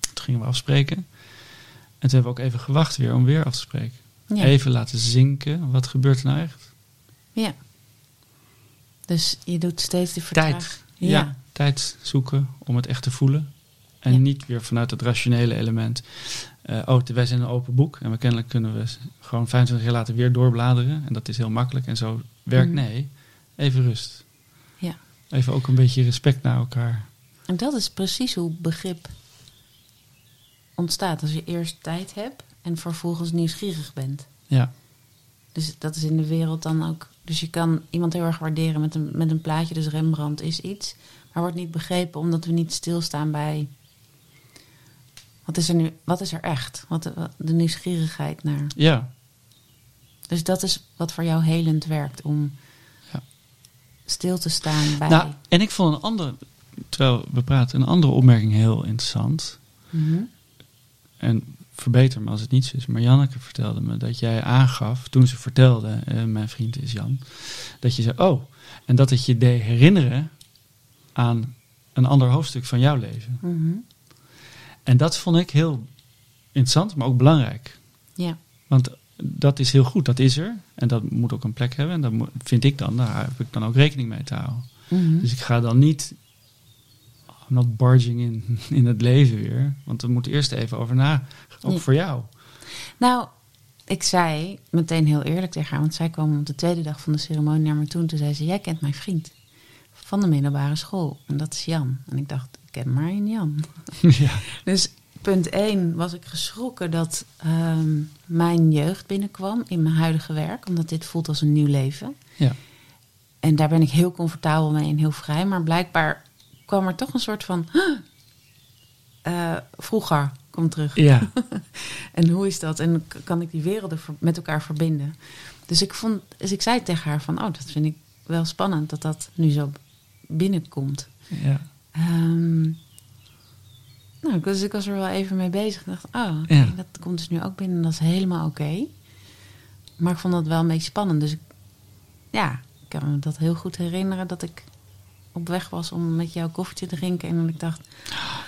Toen gingen we afspreken. En toen hebben we ook even gewacht weer om weer af te spreken. ja. Even laten zinken, wat gebeurt er nou echt? ja. Dus je doet steeds de vertraging. Tijd. Ja. Ja. tijd zoeken om het echt te voelen. En Ja. niet weer vanuit het rationele element. eh, oh, wij zijn een open boek. En we kennelijk kunnen we gewoon 25 jaar later weer doorbladeren. En dat is heel makkelijk. En zo werkt. Mhm. Nee, even rust. Ja. Even ook een beetje respect naar elkaar. En dat is precies hoe begrip ontstaat. Als je eerst tijd hebt en vervolgens nieuwsgierig bent. Ja, Dus dat is in de wereld dan ook. Dus je kan iemand heel erg waarderen met een, met een plaatje. Dus Rembrandt is iets. Maar wordt niet begrepen omdat we niet stilstaan bij. Wat is er nu? Wat is er echt? Wat, de nieuwsgierigheid naar. ja, Dus dat is wat voor jou helend werkt. Om Ja. stil te staan bij. Nou, en ik vond een andere, terwijl we praten, een andere opmerking heel interessant. Mhm. En verbeter me als het niet zo is. Maar Janneke vertelde me dat jij aangaf, toen ze vertelde, eh, mijn vriend is Jan, dat je zei, oh, en dat het je deed herinneren aan een ander hoofdstuk van jouw leven. Mhm. En dat vond ik heel interessant, maar ook belangrijk. Ja. Want dat is heel goed, dat is er. En dat moet ook een plek hebben. En dat moet- vind ik dan, daar heb ik dan ook rekening mee te houden. Mhm. Dus ik ga dan niet, not barging in, in het leven weer. Want we moeten eerst even over na, ook Ja. voor jou. Nou, ik zei meteen heel eerlijk tegen haar, want zij kwam op de tweede dag van de ceremonie naar me toe. En toen zei ze: Jij kent mijn vriend van de middelbare school. En dat is Jan. En ik dacht: Ik ken maar één Jan. ja. Dus punt 1 was ik geschrokken dat ehm, mijn jeugd binnenkwam in mijn huidige werk, omdat dit voelt als een nieuw leven. Ja. En daar ben ik heel comfortabel mee en heel vrij. Maar blijkbaar kwam er toch een soort van. "Huh, eh, vroeger, kom terug. Ja, En hoe is dat? En kan ik die werelden met elkaar verbinden? Dus ik, vond, dus ik zei tegen haar van, oh, dat vind ik wel spannend dat dat nu zo binnenkomt. ja, Ehm, nou, dus ik was er wel even mee bezig. Ik dacht, oh, Ja. dat komt dus nu ook binnen. en Dat is helemaal oké. Maar ik vond dat wel een beetje spannend. Dus ik, ja, ik kan me dat heel goed herinneren dat ik op weg was om met jou koffie te drinken. En ik dacht,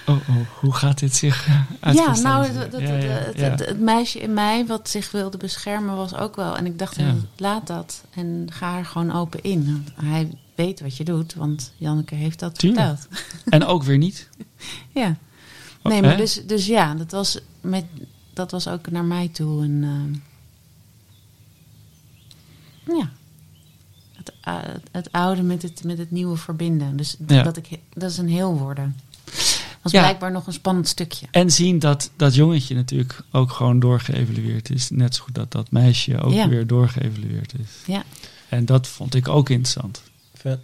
oh, oh, hoe gaat dit zich eh, ja, nou, Ja, ja, het, ja. het- het meisje in mij wat zich wilde beschermen was ook wel. En ik dacht, laat dat en ga er gewoon open in. Hij weet wat je doet, want Janneke heeft dat Tuurlijk. verteld. En ook weer niet. Ja. Oh, Nee, maar dus, dus ja, dat was, met, dat was ook naar mij toe een... ehm, ja. Het, eh, het oude met het, met het nieuwe verbinden. Dus Ja. dat, ik, dat is een heel worden. Dat Ja. blijkbaar nog een spannend stukje. En zien dat dat jongetje natuurlijk ook gewoon doorgeëvalueerd is. Net zo goed dat dat meisje ook Ja. weer doorgeëvalueerd is. Ja. En dat vond ik ook interessant. Ja.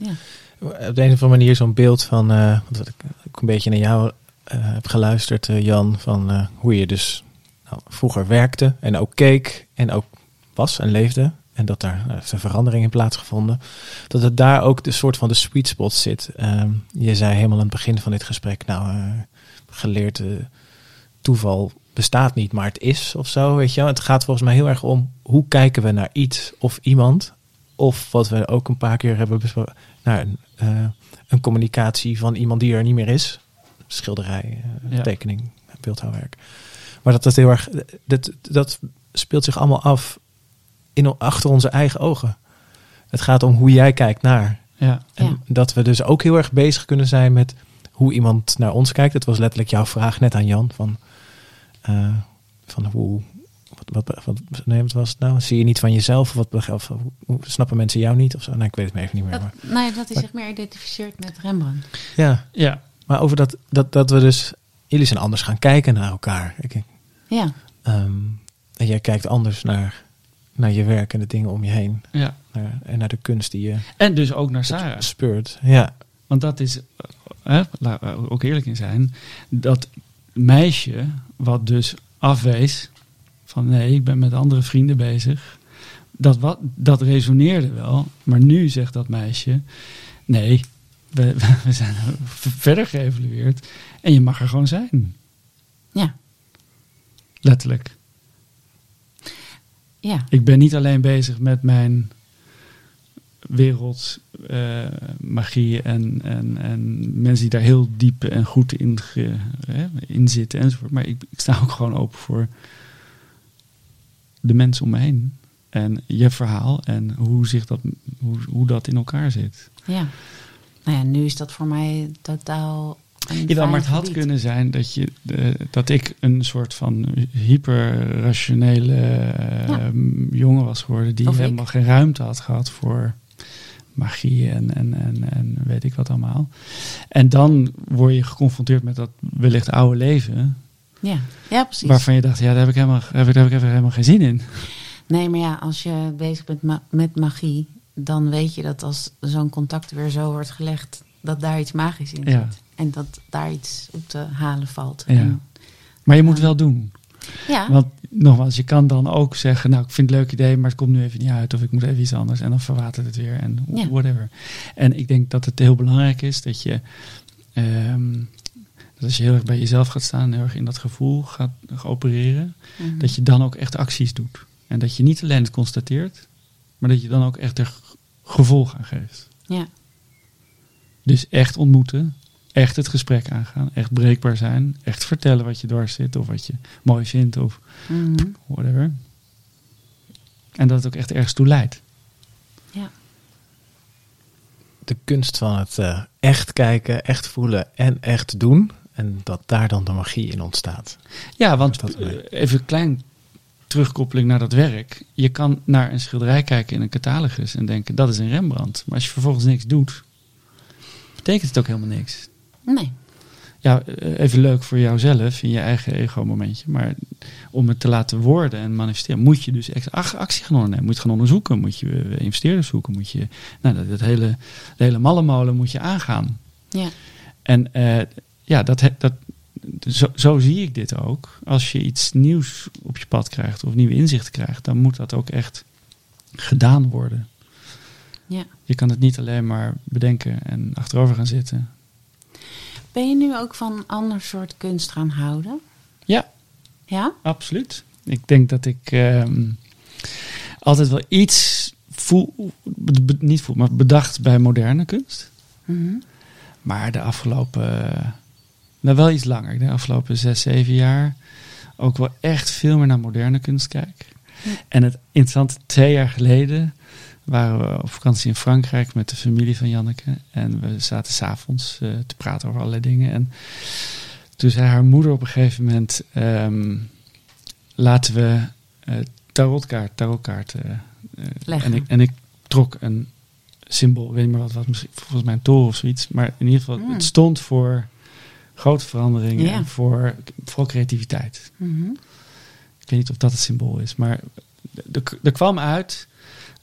Op de een of andere manier zo'n beeld van, eh, want wat ik ook een beetje naar jou eh, heb geluisterd, eh, Jan, van eh, hoe je dus nou, vroeger werkte en ook keek en ook was en leefde. En dat daar eh, heeft een verandering in plaatsgevonden. Dat het daar ook de soort van de sweet spot zit. Ehm, je zei helemaal aan het begin van dit gesprek, nou, eh, geleerd toeval bestaat niet, maar het is of zo, weet je wel. Het gaat volgens mij heel erg om hoe kijken we naar iets of iemand. Of wat we ook een paar keer hebben besproken, naar een, eh, een communicatie van iemand die er niet meer is. Schilderij, Ja. tekening, beeldhouwwerk. Maar dat dat heel erg, dat, dat speelt zich allemaal af in, achter onze eigen ogen. Het gaat om hoe jij kijkt naar. Ja, En Ja. dat we dus ook heel erg bezig kunnen zijn met hoe iemand naar ons kijkt. Het was letterlijk jouw vraag net aan Jan. Van, eh, van hoe. Wat, wat, wat, nee, wat was het nou? Zie je niet van jezelf? Of, wat, of hoe, snappen mensen jou niet? Of zo? Nee, ik weet het maar even niet meer. Dat, Maar, nee, dat hij zich meer identificeert met Rembrandt. ja, ja, maar over dat, dat, dat we dus. Jullie zijn anders gaan kijken naar elkaar. Ik, Ja, ehm, en jij kijkt anders naar, naar je werk en de dingen om je heen. ja. Naar, en naar de kunst die je En dus ook naar Sarah. speurt. Ja, Want dat is, eh, hè, laten we ook eerlijk in zijn, dat meisje wat dus afwees van nee, ik ben met andere vrienden bezig. Dat, wat, dat resoneerde wel, maar nu zegt dat meisje, nee, we, we zijn verder geëvalueerd en je mag er gewoon zijn. Ja. Letterlijk. Ja. Ik ben niet alleen bezig met mijn wereld, eh, magie en, en, en mensen die daar heel diep en goed in, ge- hè, in zitten enzovoort. Maar ik, ik sta ook gewoon open voor de mensen om me heen. En je verhaal en hoe, zich dat, hoe, hoe dat in elkaar zit. Ja. Nou ja, nu is dat voor mij totaal. Een Jawel, fijn maar het had gebied. kunnen zijn dat, je, dat ik een soort van hyperrationele Ja. jongen was geworden. Die Of ik. helemaal geen ruimte had gehad voor magie en, en, en, en weet ik wat allemaal. En dan word je geconfronteerd met dat wellicht oude leven. Ja, ja precies. Waarvan je dacht, ja, daar heb ik helemaal, heb ik, daar heb ik even helemaal geen zin in. Nee, maar ja, als je bezig bent ma- met magie, dan weet je dat als zo'n contact weer zo wordt gelegd, dat daar iets magisch in Ja. En dat daar iets op te halen valt. Ja. En, Maar je moet het wel doen. ja, Want nogmaals, je kan dan ook zeggen, nou ik vind het een leuk idee, maar het komt nu even niet uit. Of ik moet even iets anders. En dan verwatert het weer en Ja. whatever. En ik denk dat het heel belangrijk is dat je, ehm, dat als je heel erg bij jezelf gaat staan heel erg in dat gevoel gaat, opereren, mhm. dat je dan ook echt acties doet. En dat je niet alleen het constateert, maar dat je dan ook echt er gevolg aan geeft. ja. Dus echt ontmoeten, echt het gesprek aangaan, echt breekbaar zijn, echt vertellen wat je dwars zit of wat je mooi vindt of Mhm. whatever. En dat het ook echt ergens toe leidt. ja. de kunst van het eh, echt kijken, echt voelen en echt doen. En dat daar dan de magie in ontstaat. Ja, want Dat eh, even een klein terugkoppeling naar dat werk. Je kan naar een schilderij kijken in een catalogus en denken dat is een Rembrandt. Maar als je vervolgens niks doet, betekent het ook helemaal niks. Nee. Ja, eh, even leuk voor jouzelf in je eigen ego-momentje. Maar om het te laten worden en manifesteren, moet je dus echt ach- actie gaan ondernemen. Moet je gaan onderzoeken, moet je eh, investeerders zoeken, moet je, nou, dat, dat hele, de hele mallenmolen moet je aangaan. Ja. En eh, ja, dat, dat, zo, zo zie ik dit ook. Als je iets nieuws op je pad krijgt of nieuwe inzichten krijgt, dan moet dat ook echt gedaan worden. ja. Je kan het niet alleen maar bedenken en achterover gaan zitten. Ben je nu ook van een ander soort kunst gaan houden? Ja, Ja? absoluut. Ik denk dat ik ehm, altijd wel iets voel, be- niet voel, maar bedacht bij moderne kunst. Mhm. Maar de afgelopen, nou wel iets langer, de afgelopen zes, zeven jaar ook wel echt veel meer naar moderne kunst kijk. En het interessante, twee jaar geleden waren we op vakantie in Frankrijk met de familie van Janneke. En we zaten s'avonds uh, te praten over allerlei dingen. En toen zei haar moeder op een gegeven moment, ehm, laten we uh, tarotkaart, tarotkaarten. Uh, Leggen. en, ik, en ik trok een symbool, ik weet niet meer wat, wat misschien, volgens mij een toren of zoiets. Maar in ieder geval, Mm. het stond voor grote veranderingen en voor, voor creativiteit. Mhm. Ik weet niet of dat het symbool is, maar er, er kwam uit.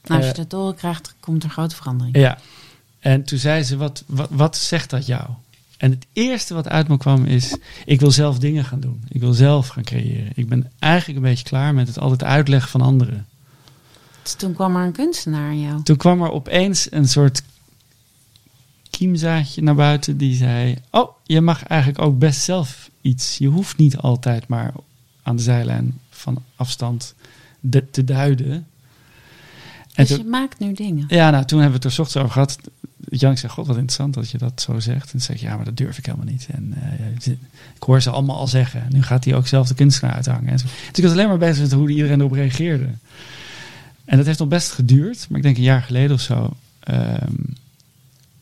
Nou, als je eh, het door krijgt, komt er grote verandering. ja. En toen zei ze: wat, wat, wat zegt dat jou? En het eerste wat uit me kwam is: ik wil zelf dingen gaan doen. Ik wil zelf gaan creëren. Ik ben eigenlijk een beetje klaar met het altijd uitleggen van anderen. Dus toen kwam er een kunstenaar aan jou. Toen kwam er opeens een soort kiemzaadje naar buiten die zei: Oh, je mag eigenlijk ook best zelf iets. Je hoeft niet altijd maar aan de zijlijn van afstand te duiden. En Dus toen- je maakt nu dingen. ja, nou, toen hebben we het er ochtends over gehad. Jan zei, god, wat interessant dat je dat zo zegt. En zei ik, ja, maar dat durf ik helemaal niet. En eh, ik hoor ze allemaal al zeggen. Nu gaat hij ook zelf de kunstenaar uithangen. En zo. Dus ik was alleen maar bezig met hoe iedereen erop reageerde. En dat heeft nog best geduurd. Maar ik denk een jaar geleden of zo... ehm,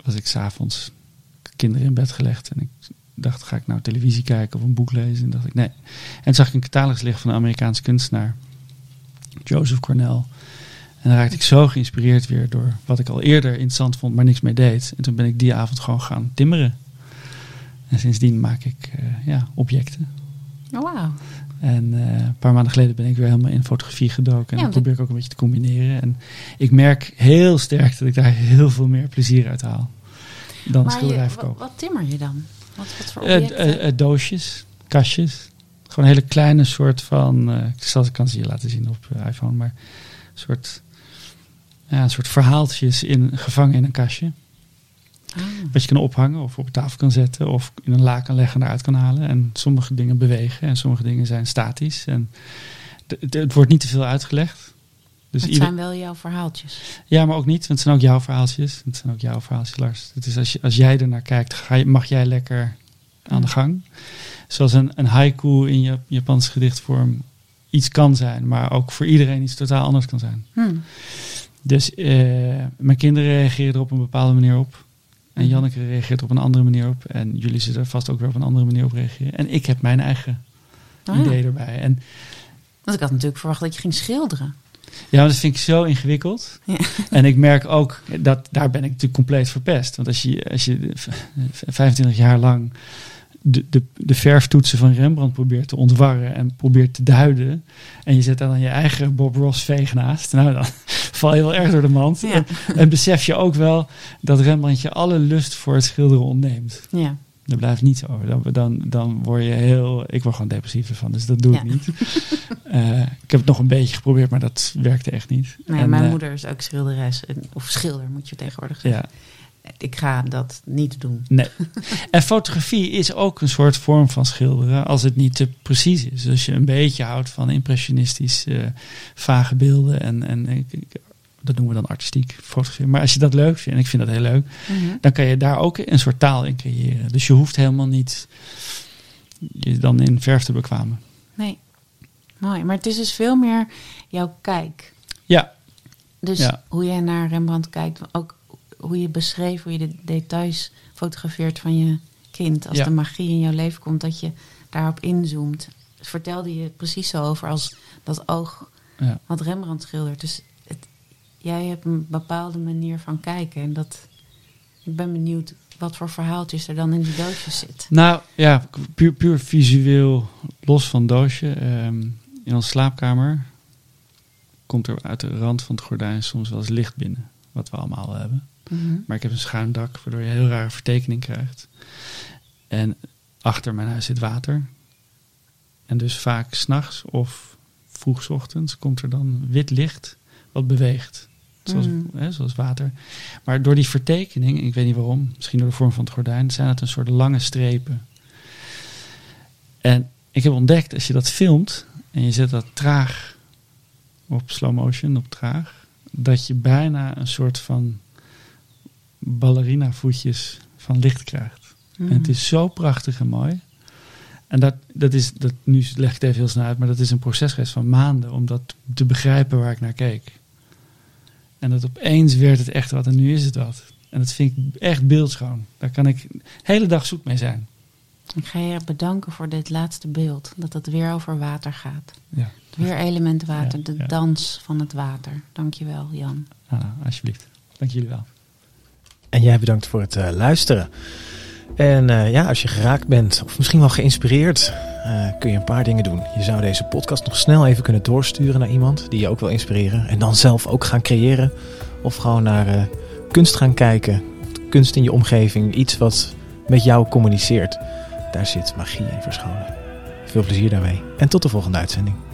was ik s'avonds kinderen in bed gelegd. En ik dacht, ga ik nou televisie kijken of een boek lezen? En dacht ik, nee. En toen zag ik een catalogus liggen van een Amerikaanse kunstenaar. Joseph Cornell. En dan raakte ik zo geïnspireerd weer door wat ik al eerder interessant vond, maar niks mee deed. En toen ben ik die avond gewoon gaan timmeren. En sindsdien maak ik eh, ja, objecten. Oh, wauw. En eh, een paar maanden geleden ben ik weer helemaal in fotografie gedoken. En Ja, dat probeer ik ook een beetje te combineren. En ik merk heel sterk dat ik daar heel veel meer plezier uit haal. Dan Maar schilderij wat, verkopen. wat timmer je dan? Wat, wat voor Eh, objecten? doosjes, kastjes. Gewoon een hele kleine soort van... ik zal ik kan ze je laten zien op iPhone. Maar een soort, ja, een soort verhaaltjes in, gevangen in een kastje. Ah. Wat je kan ophangen of op tafel kan zetten. Of in een la kan leggen en eruit kan halen. En sommige dingen bewegen en sommige dingen zijn statisch. En het wordt niet te veel uitgelegd. Dus het ieder- zijn wel jouw verhaaltjes. ja, maar ook niet, want het zijn ook jouw verhaaltjes. Het zijn ook jouw verhaaltjes, Lars. Het is als, je, als jij er naar kijkt, ga je, mag jij lekker aan de gang. Zoals een, een haiku in je Japanse gedichtvorm iets kan zijn, maar ook voor iedereen iets totaal anders kan zijn. Hm. Dus eh, mijn kinderen reageren er op een bepaalde manier op. En Mhm. Janneke reageert op een andere manier op. En jullie zullen er vast ook weer op een andere manier op reageren. En ik heb mijn eigen Ah, ja. idee erbij. En Want ik had natuurlijk verwacht dat je ging schilderen. Ja, maar dat vind ik zo ingewikkeld. Ja. En ik merk ook, dat daar ben ik natuurlijk compleet verpest. Want als je, als je v- 25 jaar lang de, de, de verftoetsen van Rembrandt probeert te ontwarren en probeert te duiden. En je zet daar dan je eigen Bob Ross veeg naast. Nou, dan val je wel erg door de mand. Ja. En, en besef je ook wel dat Rembrandt je alle lust voor het schilderen ontneemt. Ja. Er blijft niets over. Dan, dan, dan word je heel. Ik word gewoon depressief ervan, dus dat doe ik Ja. niet. Eh, ik heb het nog een beetje geprobeerd, maar dat werkte echt niet. Nee, En, mijn eh, moeder is ook schilderes. Of schilder, moet je tegenwoordig zeggen. Ja, Ik ga dat niet doen. nee. en fotografie is ook een soort vorm van schilderen, als het niet te precies is. Dus als je een beetje houdt van impressionistisch eh, vage beelden en, en ik- dat noemen we dan artistiek fotografie. Maar als je dat leuk vindt, en ik vind dat heel leuk, Mhm. dan kan je daar ook een soort taal in creëren. Dus je hoeft helemaal niet je dan in verf te bekwamen. Nee. Mooi. Maar het is dus veel meer jouw kijk. Ja, Dus Ja. hoe jij naar Rembrandt kijkt, ook hoe je beschreef, hoe je de details fotografeert van je kind. Als Ja. de magie in jouw leven komt, dat je daarop inzoomt. Vertelde je precies zo over als dat oog ja. wat Rembrandt schildert. Dus het, jij hebt een bepaalde manier van kijken. En dat, ik ben benieuwd wat voor verhaaltjes er dan in die doosjes zit. Nou ja, puur, puur visueel, los van doosje. ehm, in onze slaapkamer komt er uit de rand van het gordijn soms wel eens licht binnen. Wat we allemaal wel Mhm. Maar ik heb een schuin dak, waardoor je een heel rare vertekening krijgt. En achter mijn huis zit water. En dus vaak s'nachts of vroeg ochtends komt er dan wit licht wat beweegt. Zoals, Mm. hè, zoals water. Maar door die vertekening, ik weet niet waarom, misschien door de vorm van het gordijn, zijn het een soort lange strepen. En ik heb ontdekt, als je dat filmt en je zet dat traag op slow motion, op traag, dat je bijna een soort van ballerina voetjes van licht krijgt. Mhm. En het is zo prachtig en mooi. En dat, dat is, dat, nu leg ik het even heel snel uit, maar dat is een proces geweest van maanden om dat te begrijpen waar ik naar keek. En dat opeens werd het echt wat en nu is het wat. En dat vind ik echt beeldschoon. Daar kan ik de hele dag zoek mee zijn. Ik ga je bedanken voor dit laatste beeld. Dat het weer over water gaat. Ja, Weer element water, Ja, de ja. dans van het water. Dankjewel, Jan. nou, alsjeblieft. Dank jullie wel. En jij bedankt voor het eh, luisteren. En eh, ja, als je geraakt bent, of misschien wel geïnspireerd, eh, kun je een paar dingen doen. Je zou deze podcast nog snel even kunnen doorsturen naar iemand die je ook wil inspireren. En dan zelf ook gaan creëren. Of gewoon naar kunst gaan kijken. Kunst in je omgeving, iets wat met jou communiceert. Daar zit magie in verscholen. Veel plezier daarmee. En tot de volgende uitzending.